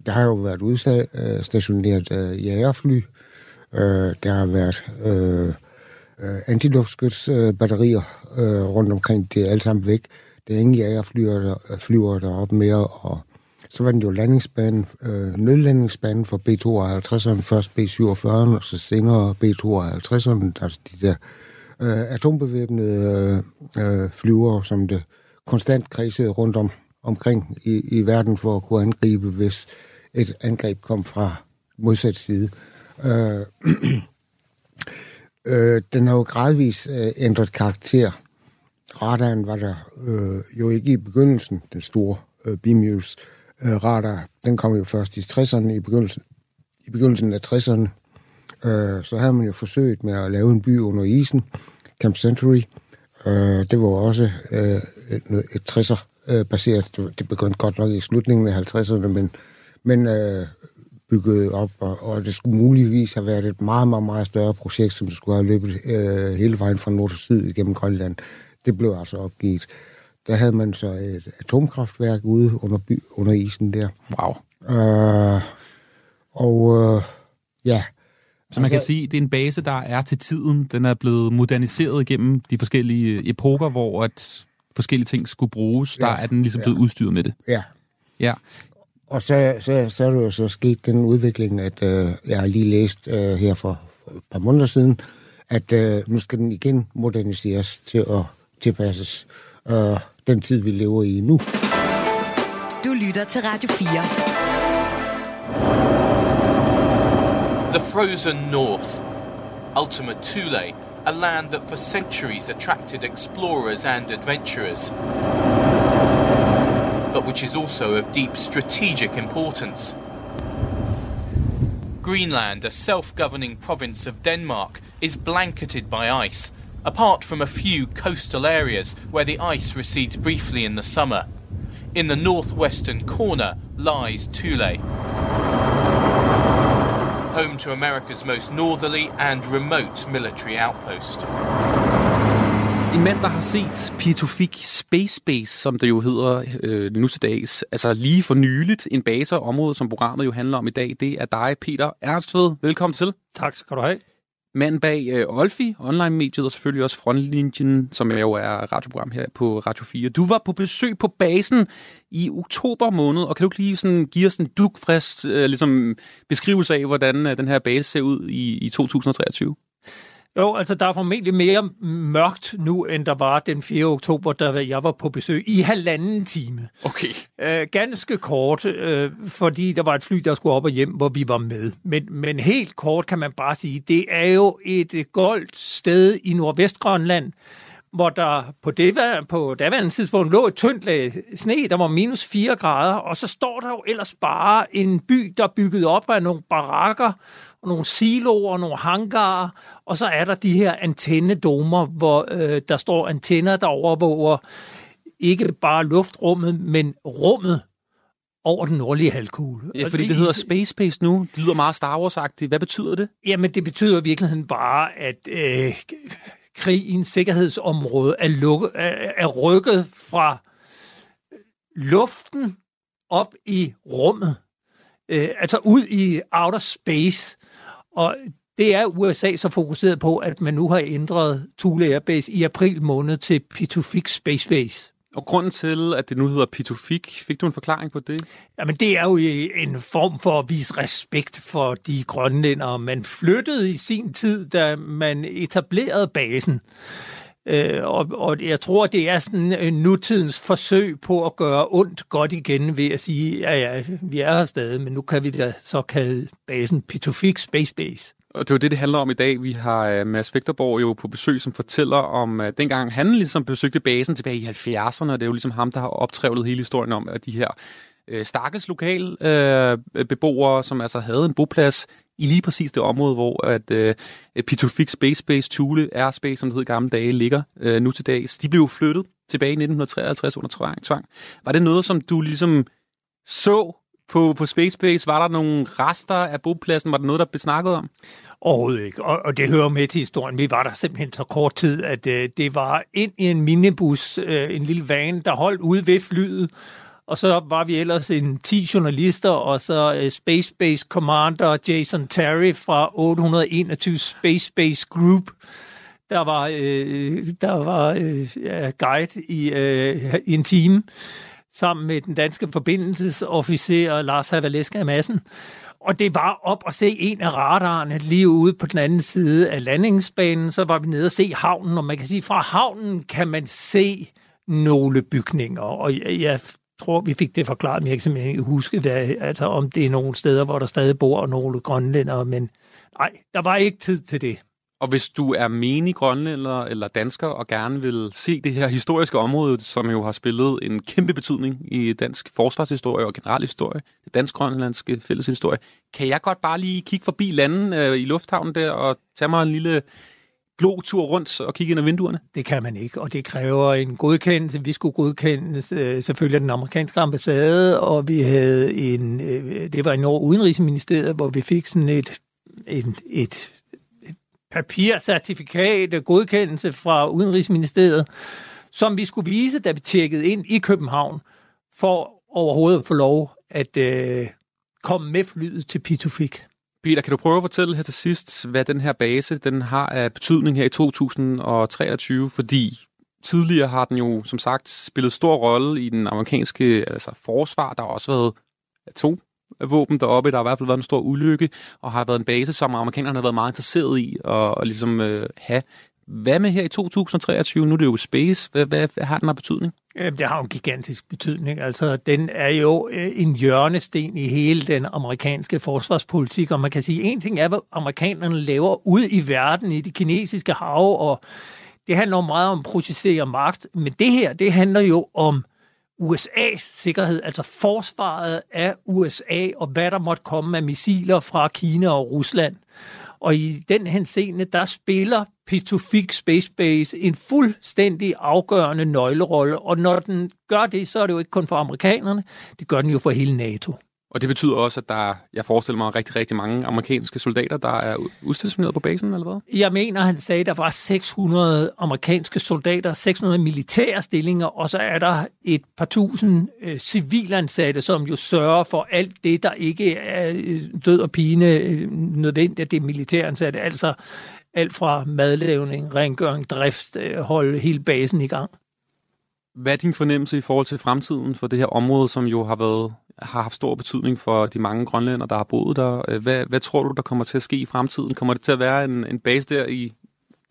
Der har jo været udstationeret øh, øh jægerfly, øh, der har været øh, øh, antiluftskytsbatterier øh, rundt omkring. Det er alt sammen væk. Det er ingen jægerflyver der, øh, flyver deroppe mere, og så var den jo landingsbanen, øh, nødlandingsbanen for B-52'eren, først B-47'eren, og så senere B-52'eren, altså de der øh, atombevæbnede øh, øh flyver, som det konstant kredsede rundt om, omkring i, i verden for at kunne angribe, hvis et angreb kom fra modsat side. Øh, <clears throat> øh, den har jo gradvist øh, ændret karakter. Radaren var der øh, jo ikke i begyndelsen, den store øh, Beamuse øh, radar. Den kom jo først i 60'erne, i begyndelsen, i begyndelsen af 60'erne. Øh, så havde man jo forsøgt med at lave en by under isen, Camp Century. Øh, det var også øh, et, et 60'er-baseret. Øh, det begyndte godt nok i slutningen af 50'erne, men, men øh, bygget op, og, og det skulle muligvis have været et meget, meget, meget større projekt, som skulle have løbet øh, hele vejen fra nord til syd igennem Grønland. Det blev altså opgivet. Der havde man så et atomkraftværk ude under, by, under isen der. Wow. Øh, og øh, ja, Så man kan sige, det er en base, der er til tiden. Den er blevet moderniseret gennem de forskellige epoker, hvor at forskellige ting skulle bruges. Der Ja, er den ligesom ja. blevet udstyret med det. ja. Ja. Og så, så, så er der jo så sket den udvikling, at øh, jeg har lige læst øh, her for, for et par måneder siden, at øh, nu skal den igen moderniseres til at tilpasses øh, den tid, vi lever i nu. Du lytter til Radio 4. The frozen north. Ultima Thule, a land that for centuries attracted explorers and adventurers, but which is also of deep strategic importance. Greenland, a self governing province of Denmark, is blanketed by ice, apart from a few coastal areas where the ice recedes briefly in the summer. In the northwestern corner lies Thule, home to America's most northerly and remote military outpost. En mand, der har set Pitufik Space Base, som det jo hedder øh, nu til dags, altså lige for nyligt, en base og område, som programmet jo handler om i dag, det er dig, Peter Ernstved. Velkommen til. Tak skal du have. Manden bag øh, Olfi, online-mediet, og selvfølgelig også Frontlinjen, som jo er radioprogram her på Radio 4. Du var på besøg på basen i oktober måned, og kan du ikke lige sådan give os en dugfrist øh, ligesom beskrivelse af, hvordan øh, den her base ser ud i, i 2023? Jo, altså der er formentlig mere mørkt nu, end der var den 4. oktober, da jeg var på besøg i halvanden time. Okay. Øh, ganske kort, øh, fordi der var et fly, der skulle op og hjem, hvor vi var med. Men, men helt kort kan man bare sige, det er jo et goldt sted i Nordvestgrønland, hvor der på, det, på daværende tidspunkt lå et tyndt lag sne, der var minus 4 grader, og så står der jo ellers bare en by, der er bygget op af nogle barakker, og nogle siloer, og nogle hangarer, og så er der de her antennedomer, hvor øh, der står antenner, der overvåger ikke bare luftrummet, men rummet over den nordlige halvkugle. Ja, fordi det hedder Space Base nu. Det lyder meget Star Wars-agtigt. Hvad betyder det? Jamen, det betyder i virkeligheden bare, at øh, krigens sikkerhedsområde er, lukket, er, er rykket fra luften op i rummet. Øh, altså ud i outer space. Og det er USA så fokuseret på, at man nu har ændret Thule Air Base i april måned til Pitufik Space Base. Og grunden til, at det nu hedder Pitufik, fik du en forklaring på det? Jamen, det er jo en form for at vise respekt for de grønlændere, man flyttede i sin tid, da man etablerede basen. Øh, og, og jeg tror, det er sådan en nutidens forsøg på at gøre ondt godt igen ved at sige, ja ja, vi er her stadig, men nu kan vi da så kalde basen Pitufik Space Base. Og det er jo det, det handler om i dag. Vi har øh, Mads Vægterborg jo på besøg, som fortæller om uh, dengang han ligesom besøgte basen tilbage i 70'erne, og det er jo ligesom ham, der har optrævlet hele historien om, at de her Øh, stakkels lokal øh, beboere, som altså havde en boplads i lige præcis det område, hvor at øh, Pitufik Space Base, Thule Airspace, som det hed i gamle dage, ligger øh, nu til dags. De blev flyttet tilbage i 1953 under tvang. Var det noget, som du ligesom så på, på Space Base? Var der nogle rester af bopladsen? Var der noget, der blev snakket om? Overhovedet ikke, og, og det hører med til historien. Vi var der simpelthen så kort tid, at øh, det var ind i en minibus, øh, en lille van, der holdt ude ved flyet, og så var vi ellers en 10 journalister, og så øh, Space Base Commander Jason Terry fra 821 Space Base Group, der var, øh, der var øh, guide i, øh, i en time, sammen med den danske forbindelsesofficer Lars Havaleska Madsen. Og det var op at se en af radarerne lige ude på den anden side af landingsbanen. Så var vi nede og se havnen, og man kan sige, fra havnen kan man se nogle bygninger. Og jeg, jeg tror, vi fik det forklaret, men jeg kan simpelthen ikke huske, hvad, altså, om det er nogle steder, hvor der stadig bor nogle grønlændere, men nej, der var ikke tid til det. Og hvis du er menig grønlænder eller dansker og gerne vil se det her historiske område, som jo har spillet en kæmpe betydning i dansk forsvarshistorie og generel historie, det dansk-grønlandske øh, fælles historie, kan jeg godt bare lige kigge forbi landen øh, i lufthavnen der og tage mig en lille glotur rundt og kigge ind ad vinduerne? Det kan man ikke, og det kræver en godkendelse. Vi skulle godkende øh, selvfølgelig den amerikanske ambassade, og vi havde en, øh, det var i Norge Udenrigsministeriet, hvor vi fik sådan et, en, et, et papircertifikat, øh, godkendelse fra Udenrigsministeriet, som vi skulle vise, da vi tjekkede ind i København, for overhovedet at få lov at øh, komme med flyet til Pitufik. Peter, kan du prøve at fortælle her til sidst, hvad den her base den har af betydning her i 2023? Fordi tidligere har den jo, som sagt, spillet stor rolle i den amerikanske altså forsvar. Der har også været to våben deroppe. Der har i hvert fald været en stor ulykke, og har været en base, som amerikanerne har været meget interesseret i at, at ligesom, øh, have. Hvad med her i 2023? Nu er det jo space. Hvad, hvad, hvad har den af betydning? Det har en gigantisk betydning. Altså, den er jo øh, en hjørnesten i hele den amerikanske forsvarspolitik, og man kan sige, en ting er, hvad amerikanerne laver ud i verden, i det kinesiske hav, og det handler meget om at processere magt, men det her, det handler jo om USA's sikkerhed, altså forsvaret af USA, og hvad der måtte komme af missiler fra Kina og Rusland. Og i den henseende, der spiller Pitufik Space Base en fuldstændig afgørende nøglerolle. Og når den gør det, så er det jo ikke kun for amerikanerne, det gør den jo for hele NATO. Og det betyder også, at der, jeg forestiller mig, rigtig, rigtig mange amerikanske soldater, der er udstationeret på basen, eller hvad? Jeg mener, han sagde, at der var 600 amerikanske soldater, 600 militære stillinger, og så er der et par tusind øh, civilansatte, som jo sørger for alt det, der ikke er øh, død og pine øh, nødvendigt, at det er militæransatte. Altså alt fra madlavning, rengøring, drift, øh, holde hele basen i gang. Hvad er din fornemmelse i forhold til fremtiden for det her område, som jo har været har haft stor betydning for de mange grønlænder, der har boet der. Øh, hvad, hvad tror du, der kommer til at ske i fremtiden? Kommer det til at være en, en base der i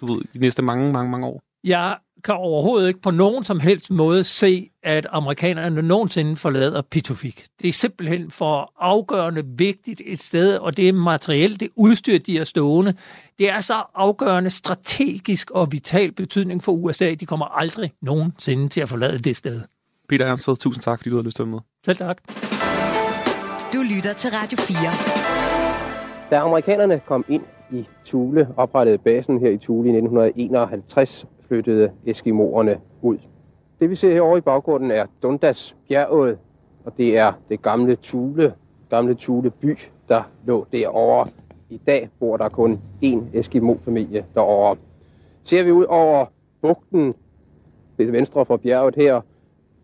du ved, de næste mange, mange, mange år? Jeg kan overhovedet ikke på nogen som helst måde se, at amerikanerne nogensinde forlader Pitufik. Det er simpelthen for afgørende vigtigt et sted, og det er materielt, det udstyr, de er stående. Det er så afgørende strategisk og vital betydning for USA. De kommer aldrig nogensinde til at forlade det sted. Peter Ernsted, tusind tak, fordi du har lyst til at med. Selv tak. Du lytter til Radio 4. Da amerikanerne kom ind i Thule, oprettede basen her i Thule i 1951, flyttede Eskimoerne ud. Det vi ser herovre i baggrunden er Dundas bjerget, og det er det gamle Tule, gamle Tule by, der lå derovre. I dag bor der kun én Eskimo-familie derovre. Ser vi ud over bugten ved venstre for bjerget her,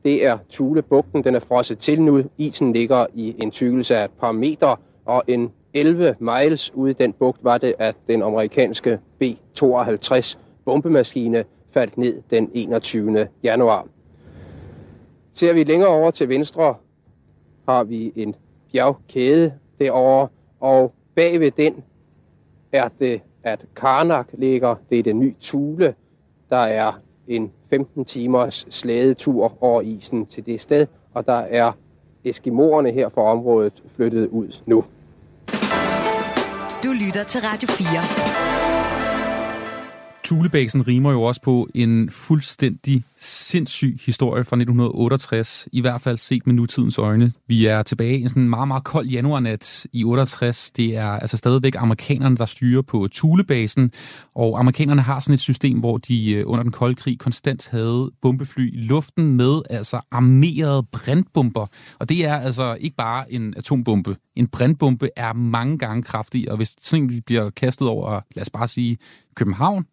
det er Tulebugten. Den er frosset til nu. Isen ligger i en tykkelse af et par meter, og en 11 miles ude i den bugt var det, at den amerikanske B-52 bombemaskine faldt ned den 21. januar. Ser vi længere over til venstre, har vi en bjergkæde derovre, og bagved den er det, at Karnak ligger. Det er det nye Tule, Der er en 15 timers slædetur over isen til det sted, og der er eskimoerne her fra området flyttet ud nu. Du lytter til Radio 4. Sulebæksen rimer jo også på en fuldstændig sindssyg historie fra 1968, i hvert fald set med nutidens øjne. Vi er tilbage i en sådan meget, meget kold januarnat i 68. Det er altså stadigvæk amerikanerne, der styrer på Thulebasen, og amerikanerne har sådan et system, hvor de øh, under den kolde krig konstant havde bombefly i luften med altså armerede brandbomber. Og det er altså ikke bare en atombombe. En brandbombe er mange gange kraftig, og hvis sådan en bliver kastet over, lad os bare sige, København,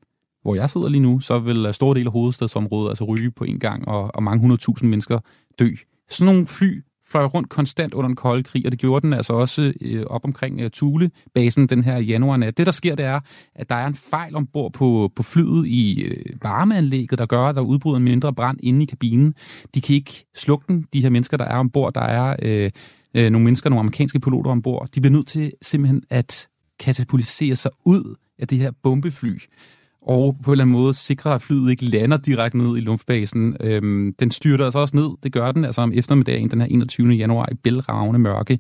hvor jeg sidder lige nu, så vil store dele af hovedstadsområdet altså ryge på en gang, og, og mange hundredtusind mennesker dø. Sådan nogle fly fløj rundt konstant under den kolde krig, og det gjorde den altså også øh, op omkring øh, Thule-basen den her januar nat. Det, der sker, det er, at der er en fejl ombord på, på flyet i øh, varmeanlægget, der gør, at der udbryder en mindre brand inde i kabinen. De kan ikke slukke den, de her mennesker, der er ombord. Der er øh, øh, nogle mennesker, nogle amerikanske piloter ombord. De bliver nødt til simpelthen at katapultisere sig ud af det her bombefly og på en eller anden måde sikrer, at flyet ikke lander direkte ned i luftbasen. Øhm, den styrter altså også ned, det gør den altså om eftermiddagen, den her 21. januar i bælragende mørke.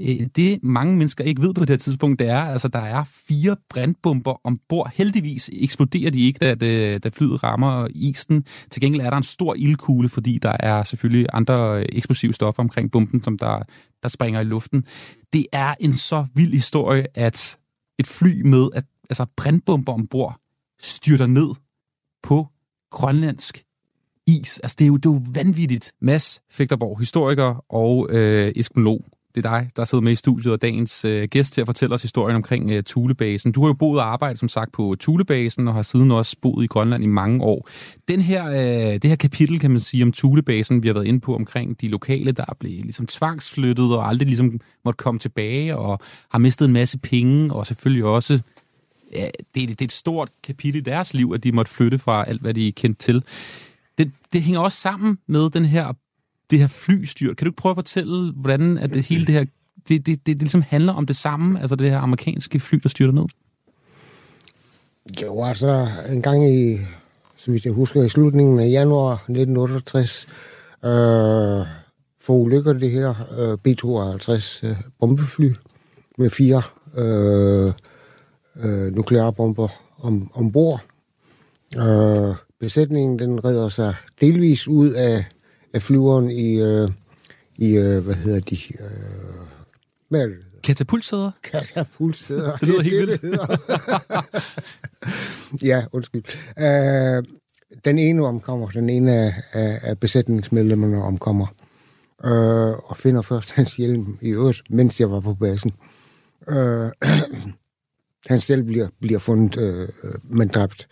Øh, det mange mennesker ikke ved på det her tidspunkt, det er, altså der er fire brandbomber ombord. Heldigvis eksploderer de ikke, da, da flyet rammer isen. Til gengæld er der en stor ildkugle, fordi der er selvfølgelig andre øh, eksplosive stoffer omkring bomben, som der, der springer i luften. Det er en så vild historie, at et fly med at, altså brandbomber ombord styrter ned på grønlandsk is. Altså, det er jo, det er jo vanvittigt. Mads Fægterborg, historiker og øh, eskolog. Det er dig, der sidder med i studiet og dagens øh, gæst til at fortælle os historien omkring øh, Thulebasen. Du har jo boet og arbejdet, som sagt, på Thulebasen og har siden også boet i Grønland i mange år. Den her, øh, det her kapitel, kan man sige, om Thulebasen, vi har været inde på omkring de lokale, der er blevet ligesom tvangsflyttet og aldrig ligesom måtte komme tilbage og har mistet en masse penge og selvfølgelig også ja, det, det er et stort kapitel i deres liv, at de måtte flytte fra alt, hvad de er kendt til. Det, det hænger også sammen med den her, det her flystyr. Kan du ikke prøve at fortælle, hvordan at det hele det her, det, det, det, det ligesom handler om det samme, altså det her amerikanske fly, der styrter ned? Jo, altså en gang i, så vidt jeg husker, i slutningen af januar 1968, øh, forulykker det her øh, B-52 øh, bombefly med fire øh, øh, nuklearbomber om, ombord. Øh, besætningen den redder sig delvis ud af, af flyveren i, øh, i øh, hvad hedder de? Øh, hvad er det? Katapultsæder? Katapultsæder. Det lyder det, helt det, det <laughs> ja, undskyld. Øh, den ene omkommer, den ene af, af, af besætningsmedlemmerne omkommer, øh, og finder først hans hjelm i øvrigt, mens jeg var på basen. Øh, <clears throat> han selv bliver, bliver fundet, øh, øh men dræbt.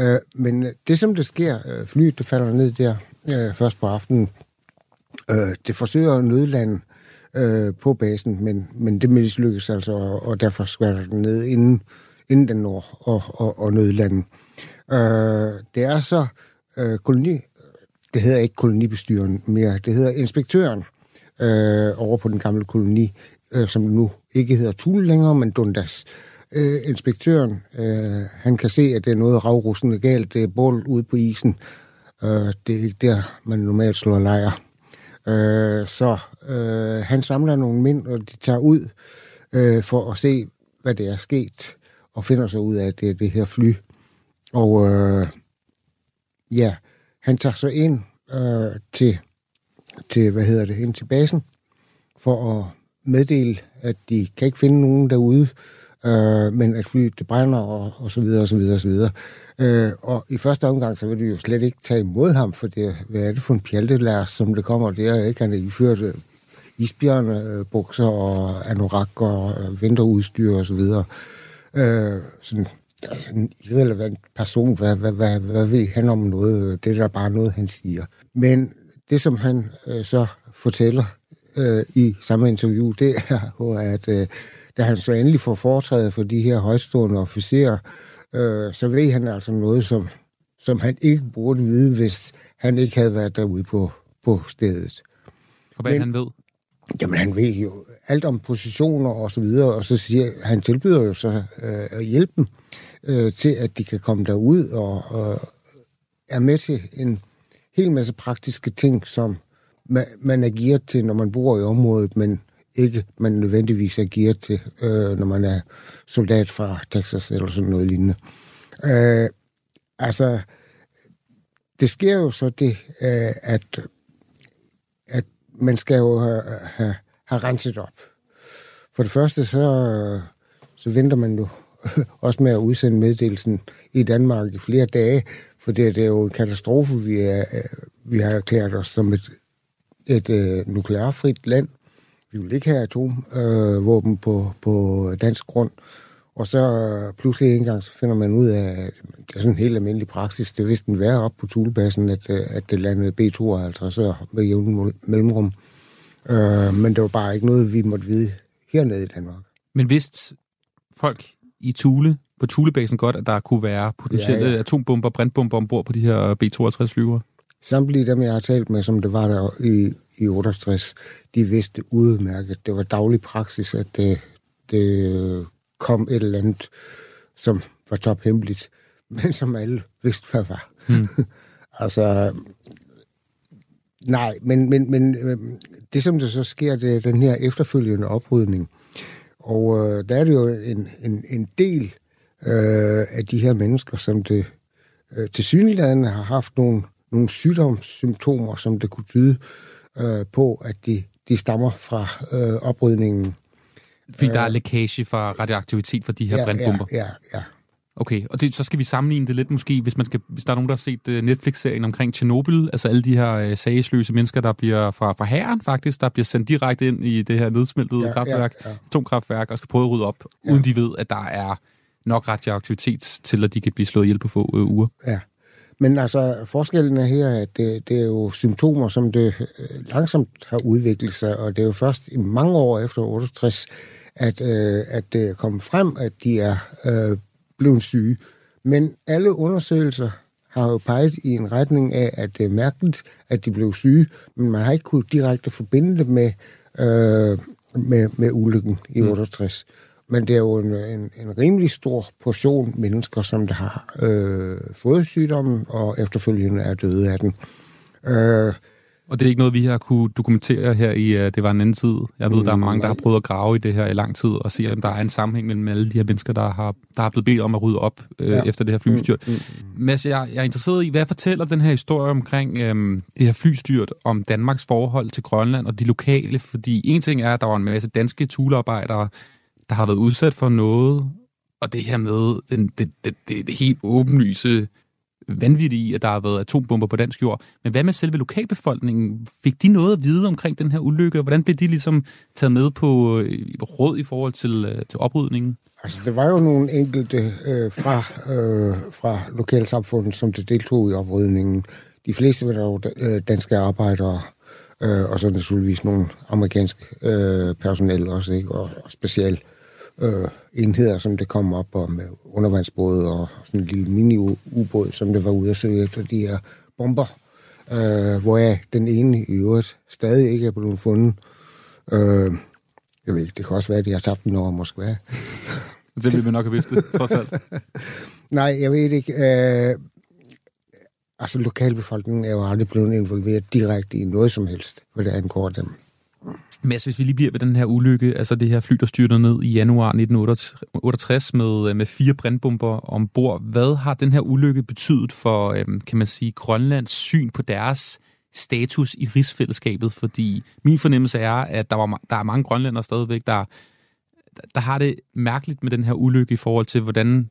Øh, men øh, det, som der sker, øh, flyet, der falder ned der øh, først på aftenen, øh, det forsøger at nødlande øh, på basen, men, men det mislykkes altså, og, og derfor skvatter den ned, inden, inden den når og, og, og nødlande. Øh, det er så øh, koloni, det hedder ikke kolonibestyren mere, det hedder inspektøren øh, over på den gamle koloni, øh, som nu ikke hedder Thule længere, men Dundas. Øh, Øh, inspektøren, øh, han kan se, at det er noget ravrustende galt. Det er bål ude på isen. Øh, det er ikke der, man normalt slår lejr. Øh, så øh, han samler nogle mænd, og de tager ud øh, for at se, hvad det er sket, og finder sig ud af, at det er det her fly. Og øh, ja, han tager så ind øh, til, til, hvad hedder det, ind til basen, for at meddele, at de kan ikke finde nogen derude, øh, øh, men at flyet det brænder og, og så videre og så videre og så videre. Øh, og i første omgang, så vil du jo slet ikke tage imod ham, for det, hvad er det for en pjaltelærer, som det kommer der, ikke? Han er iført øh, isbjørnebukser øh, og anorak og øh, vinterudstyr og så videre. Øh, sådan, altså en irrelevant person, hvad, hvad, hvad, hvad ved han om noget? Det er da bare noget, han siger. Men det, som han øh, så fortæller øh, i samme interview, det er at øh, da han så endelig får foretrædet for de her højstående officerer, øh, så ved han altså noget, som, som han ikke burde vide, hvis han ikke havde været derude på, på stedet. Og hvad Men, han ved? Jamen, han ved jo alt om positioner og så videre, og så siger han tilbyder jo så øh, at hjælpe dem øh, til, at de kan komme derud og, og er med til en hel masse praktiske ting, som man, man er gearet til, når man bor i området, men ikke man nødvendigvis er gearet til, øh, når man er soldat fra Texas eller sådan noget lignende. Øh, Altså, det sker jo så det, øh, at, at man skal jo have, have, have renset op. For det første, så, så venter man jo <laughs> også med at udsende meddelelsen i Danmark i flere dage, for det, det er jo en katastrofe. Vi, er, øh, vi har erklæret os som et, et øh, nuklearfrit land. Vi vil ikke have atomvåben øh, på, på dansk grund. Og så pludselig en gang, så finder man ud af, at det er sådan en helt almindelig praksis. Det er vist en værre op på Tulebassen, at, øh, at det landede B-52 med jævn mellemrum. Øh, men det var bare ikke noget, vi måtte vide hernede i Danmark. Men vidste folk i Tule, på Tulebasen godt, at der kunne være potentielle ja, ja. atombomber, brandbomber ombord på de her B-52 flyver? Samtlige dem, jeg har talt med, som det var der i, i 68, de vidste udmærket. Det var daglig praksis, at det, det kom et eller andet, som var tophemmeligt, <laughs> men som alle vidste, hvad var. Mm. <laughs> altså, nej, men, men, men øh, det, som der så sker, det er den her efterfølgende oprydning. Og øh, der er det jo en, en, en del øh, af de her mennesker, som det øh, til synligheden har haft nogle, nogle sygdomssymptomer, som det kunne tyde øh, på, at de, de stammer fra øh, oprydningen fordi der er lækage fra radioaktivitet fra de her ja, brandbomber? Ja, ja, ja. Okay, og det, så skal vi sammenligne det lidt måske, hvis, man skal, hvis der er nogen, der har set uh, Netflix-serien omkring Tjernobyl, altså alle de her uh, sagesløse mennesker, der bliver fra, fra herren faktisk, der bliver sendt direkte ind i det her nedsmeltede ja, kraftværk, ja, ja. atomkraftværk, og skal prøve at rydde op, ja. uden de ved, at der er nok radioaktivitet til, at de kan blive slået ihjel på få uh, uger. Ja. Men altså, forskellen er her, at det, det er jo symptomer, som det langsomt har udviklet sig, og det er jo først i mange år efter 68, at, øh, at det er kommet frem, at de er øh, blevet syge. Men alle undersøgelser har jo peget i en retning af, at det er mærkeligt, at de blev syge, men man har ikke kunnet direkte forbinde det med, øh, med, med ulykken i mm. 68. Men det er jo en, en, en rimelig stor portion mennesker, som der har øh, fået sygdommen, og efterfølgende er døde af den. Øh, og det er ikke noget, vi har kunne dokumentere her i, uh, det var en anden tid. Jeg ved, der er mange, der har prøvet at grave i det her i lang tid, og se, om der er en sammenhæng mellem alle de her mennesker, der har, der har blevet bedt om at rydde op uh, ja. efter det her flystyrt. Mm, mm, mm. Mads, jeg, jeg er interesseret i, hvad fortæller den her historie omkring um, det her flystyrt, om Danmarks forhold til Grønland og de lokale? Fordi en ting er, at der var en masse danske tulearbejdere, der har været udsat for noget, og det her med den, det, det, det, det helt åbenlyse vanvittige i, at der har været atombomber på dansk jord. Men hvad med selve lokalbefolkningen? Fik de noget at vide omkring den her ulykke? Hvordan blev de ligesom taget med på øh, råd i forhold til, øh, til oprydningen? Altså, det var jo nogle enkelte øh, fra, øh, fra lokalsamfundet, som det deltog i oprydningen. De fleste var jo øh, danske arbejdere, øh, og så naturligvis nogle amerikanske øh, personel også, ikke? Og, og specielt øh, enheder, som det kom op og med undervandsbåde og sådan en lille mini-ubåd, som det var ude at søge efter de her bomber, øh, hvor jeg den ene i øvrigt stadig ikke er blevet fundet. Øh, jeg ved ikke, det kan også være, at de har tabt den over Moskva. <laughs> det ville vi nok have vidst det, trods alt. <laughs> Nej, jeg ved ikke. Øh, altså, lokalbefolkningen er jo aldrig blevet involveret direkte i noget som helst, hvad det angår dem. Mads, hvis vi lige bliver ved den her ulykke, altså det her fly, der styrter ned i januar 1968 med, øh, med fire brandbomber ombord. Hvad har den her ulykke betydet for, øh, kan man sige, Grønlands syn på deres status i rigsfællesskabet? Fordi min fornemmelse er, at der, var, der er mange grønlændere stadigvæk, der, der har det mærkeligt med den her ulykke i forhold til, hvordan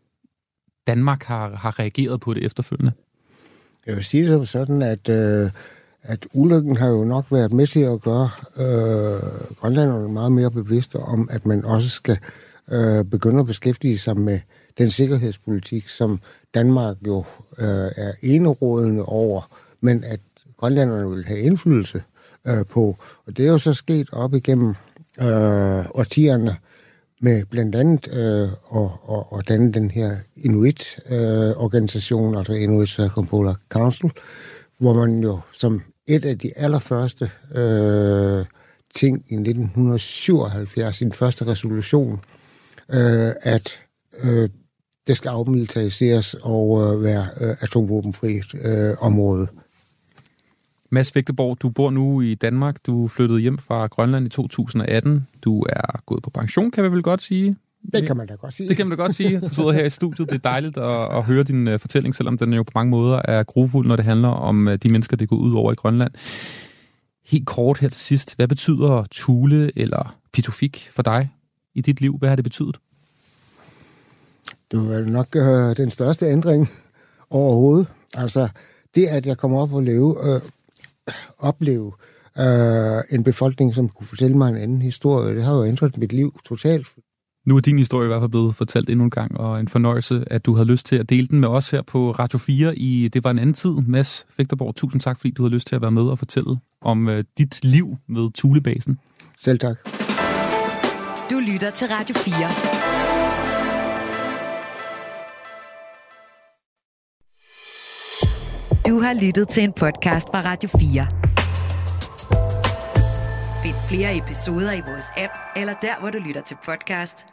Danmark har, har reageret på det efterfølgende. Jeg vil sige det som sådan, at øh, at ulykken har jo nok været med til at gøre øh, grønlanderne meget mere bevidste om, at man også skal øh, begynde at beskæftige sig med den sikkerhedspolitik, som Danmark jo øh, er enerådende over, men at grønlanderne vil have indflydelse øh, på. Og det er jo så sket op igennem øh, årtierne med blandt andet øh, at, at, at danne den her Inuit-organisation, øh, altså Inuit Circumpolar Council, hvor man jo som et af de allerførste øh, ting i 1977, i den første resolution, øh, at øh, det skal afmilitariseres og øh, være øh, atomvåbenfrit øh, område. Mads Vægteborg, du bor nu i Danmark. Du flyttede hjem fra Grønland i 2018. Du er gået på pension, kan vi vel godt sige. Det kan man da godt sige. Det kan man da godt sige. Du sidder her i studiet. Det er dejligt at, at høre din uh, fortælling, selvom den jo på mange måder er grufuld, når det handler om uh, de mennesker, det går ud over i Grønland. Helt kort her til sidst. Hvad betyder Tule eller Pitufik for dig i dit liv? Hvad har det betydet? Det var nok øh, den største ændring <laughs> overhovedet. Altså, det at jeg kommer op og leve, øh, opleve øh, en befolkning, som kunne fortælle mig en anden historie, det har jo ændret mit liv totalt. Nu er din historie i hvert fald blevet fortalt endnu en gang, og en fornøjelse, at du havde lyst til at dele den med os her på Radio 4 i Det var en anden tid. Mads Fægterborg, tusind tak, fordi du havde lyst til at være med og fortælle om uh, dit liv med Tulebasen. Selv tak. Du lytter til Radio 4. Du har lyttet til en podcast fra Radio 4. Find flere episoder i vores app, eller der, hvor du lytter til podcast.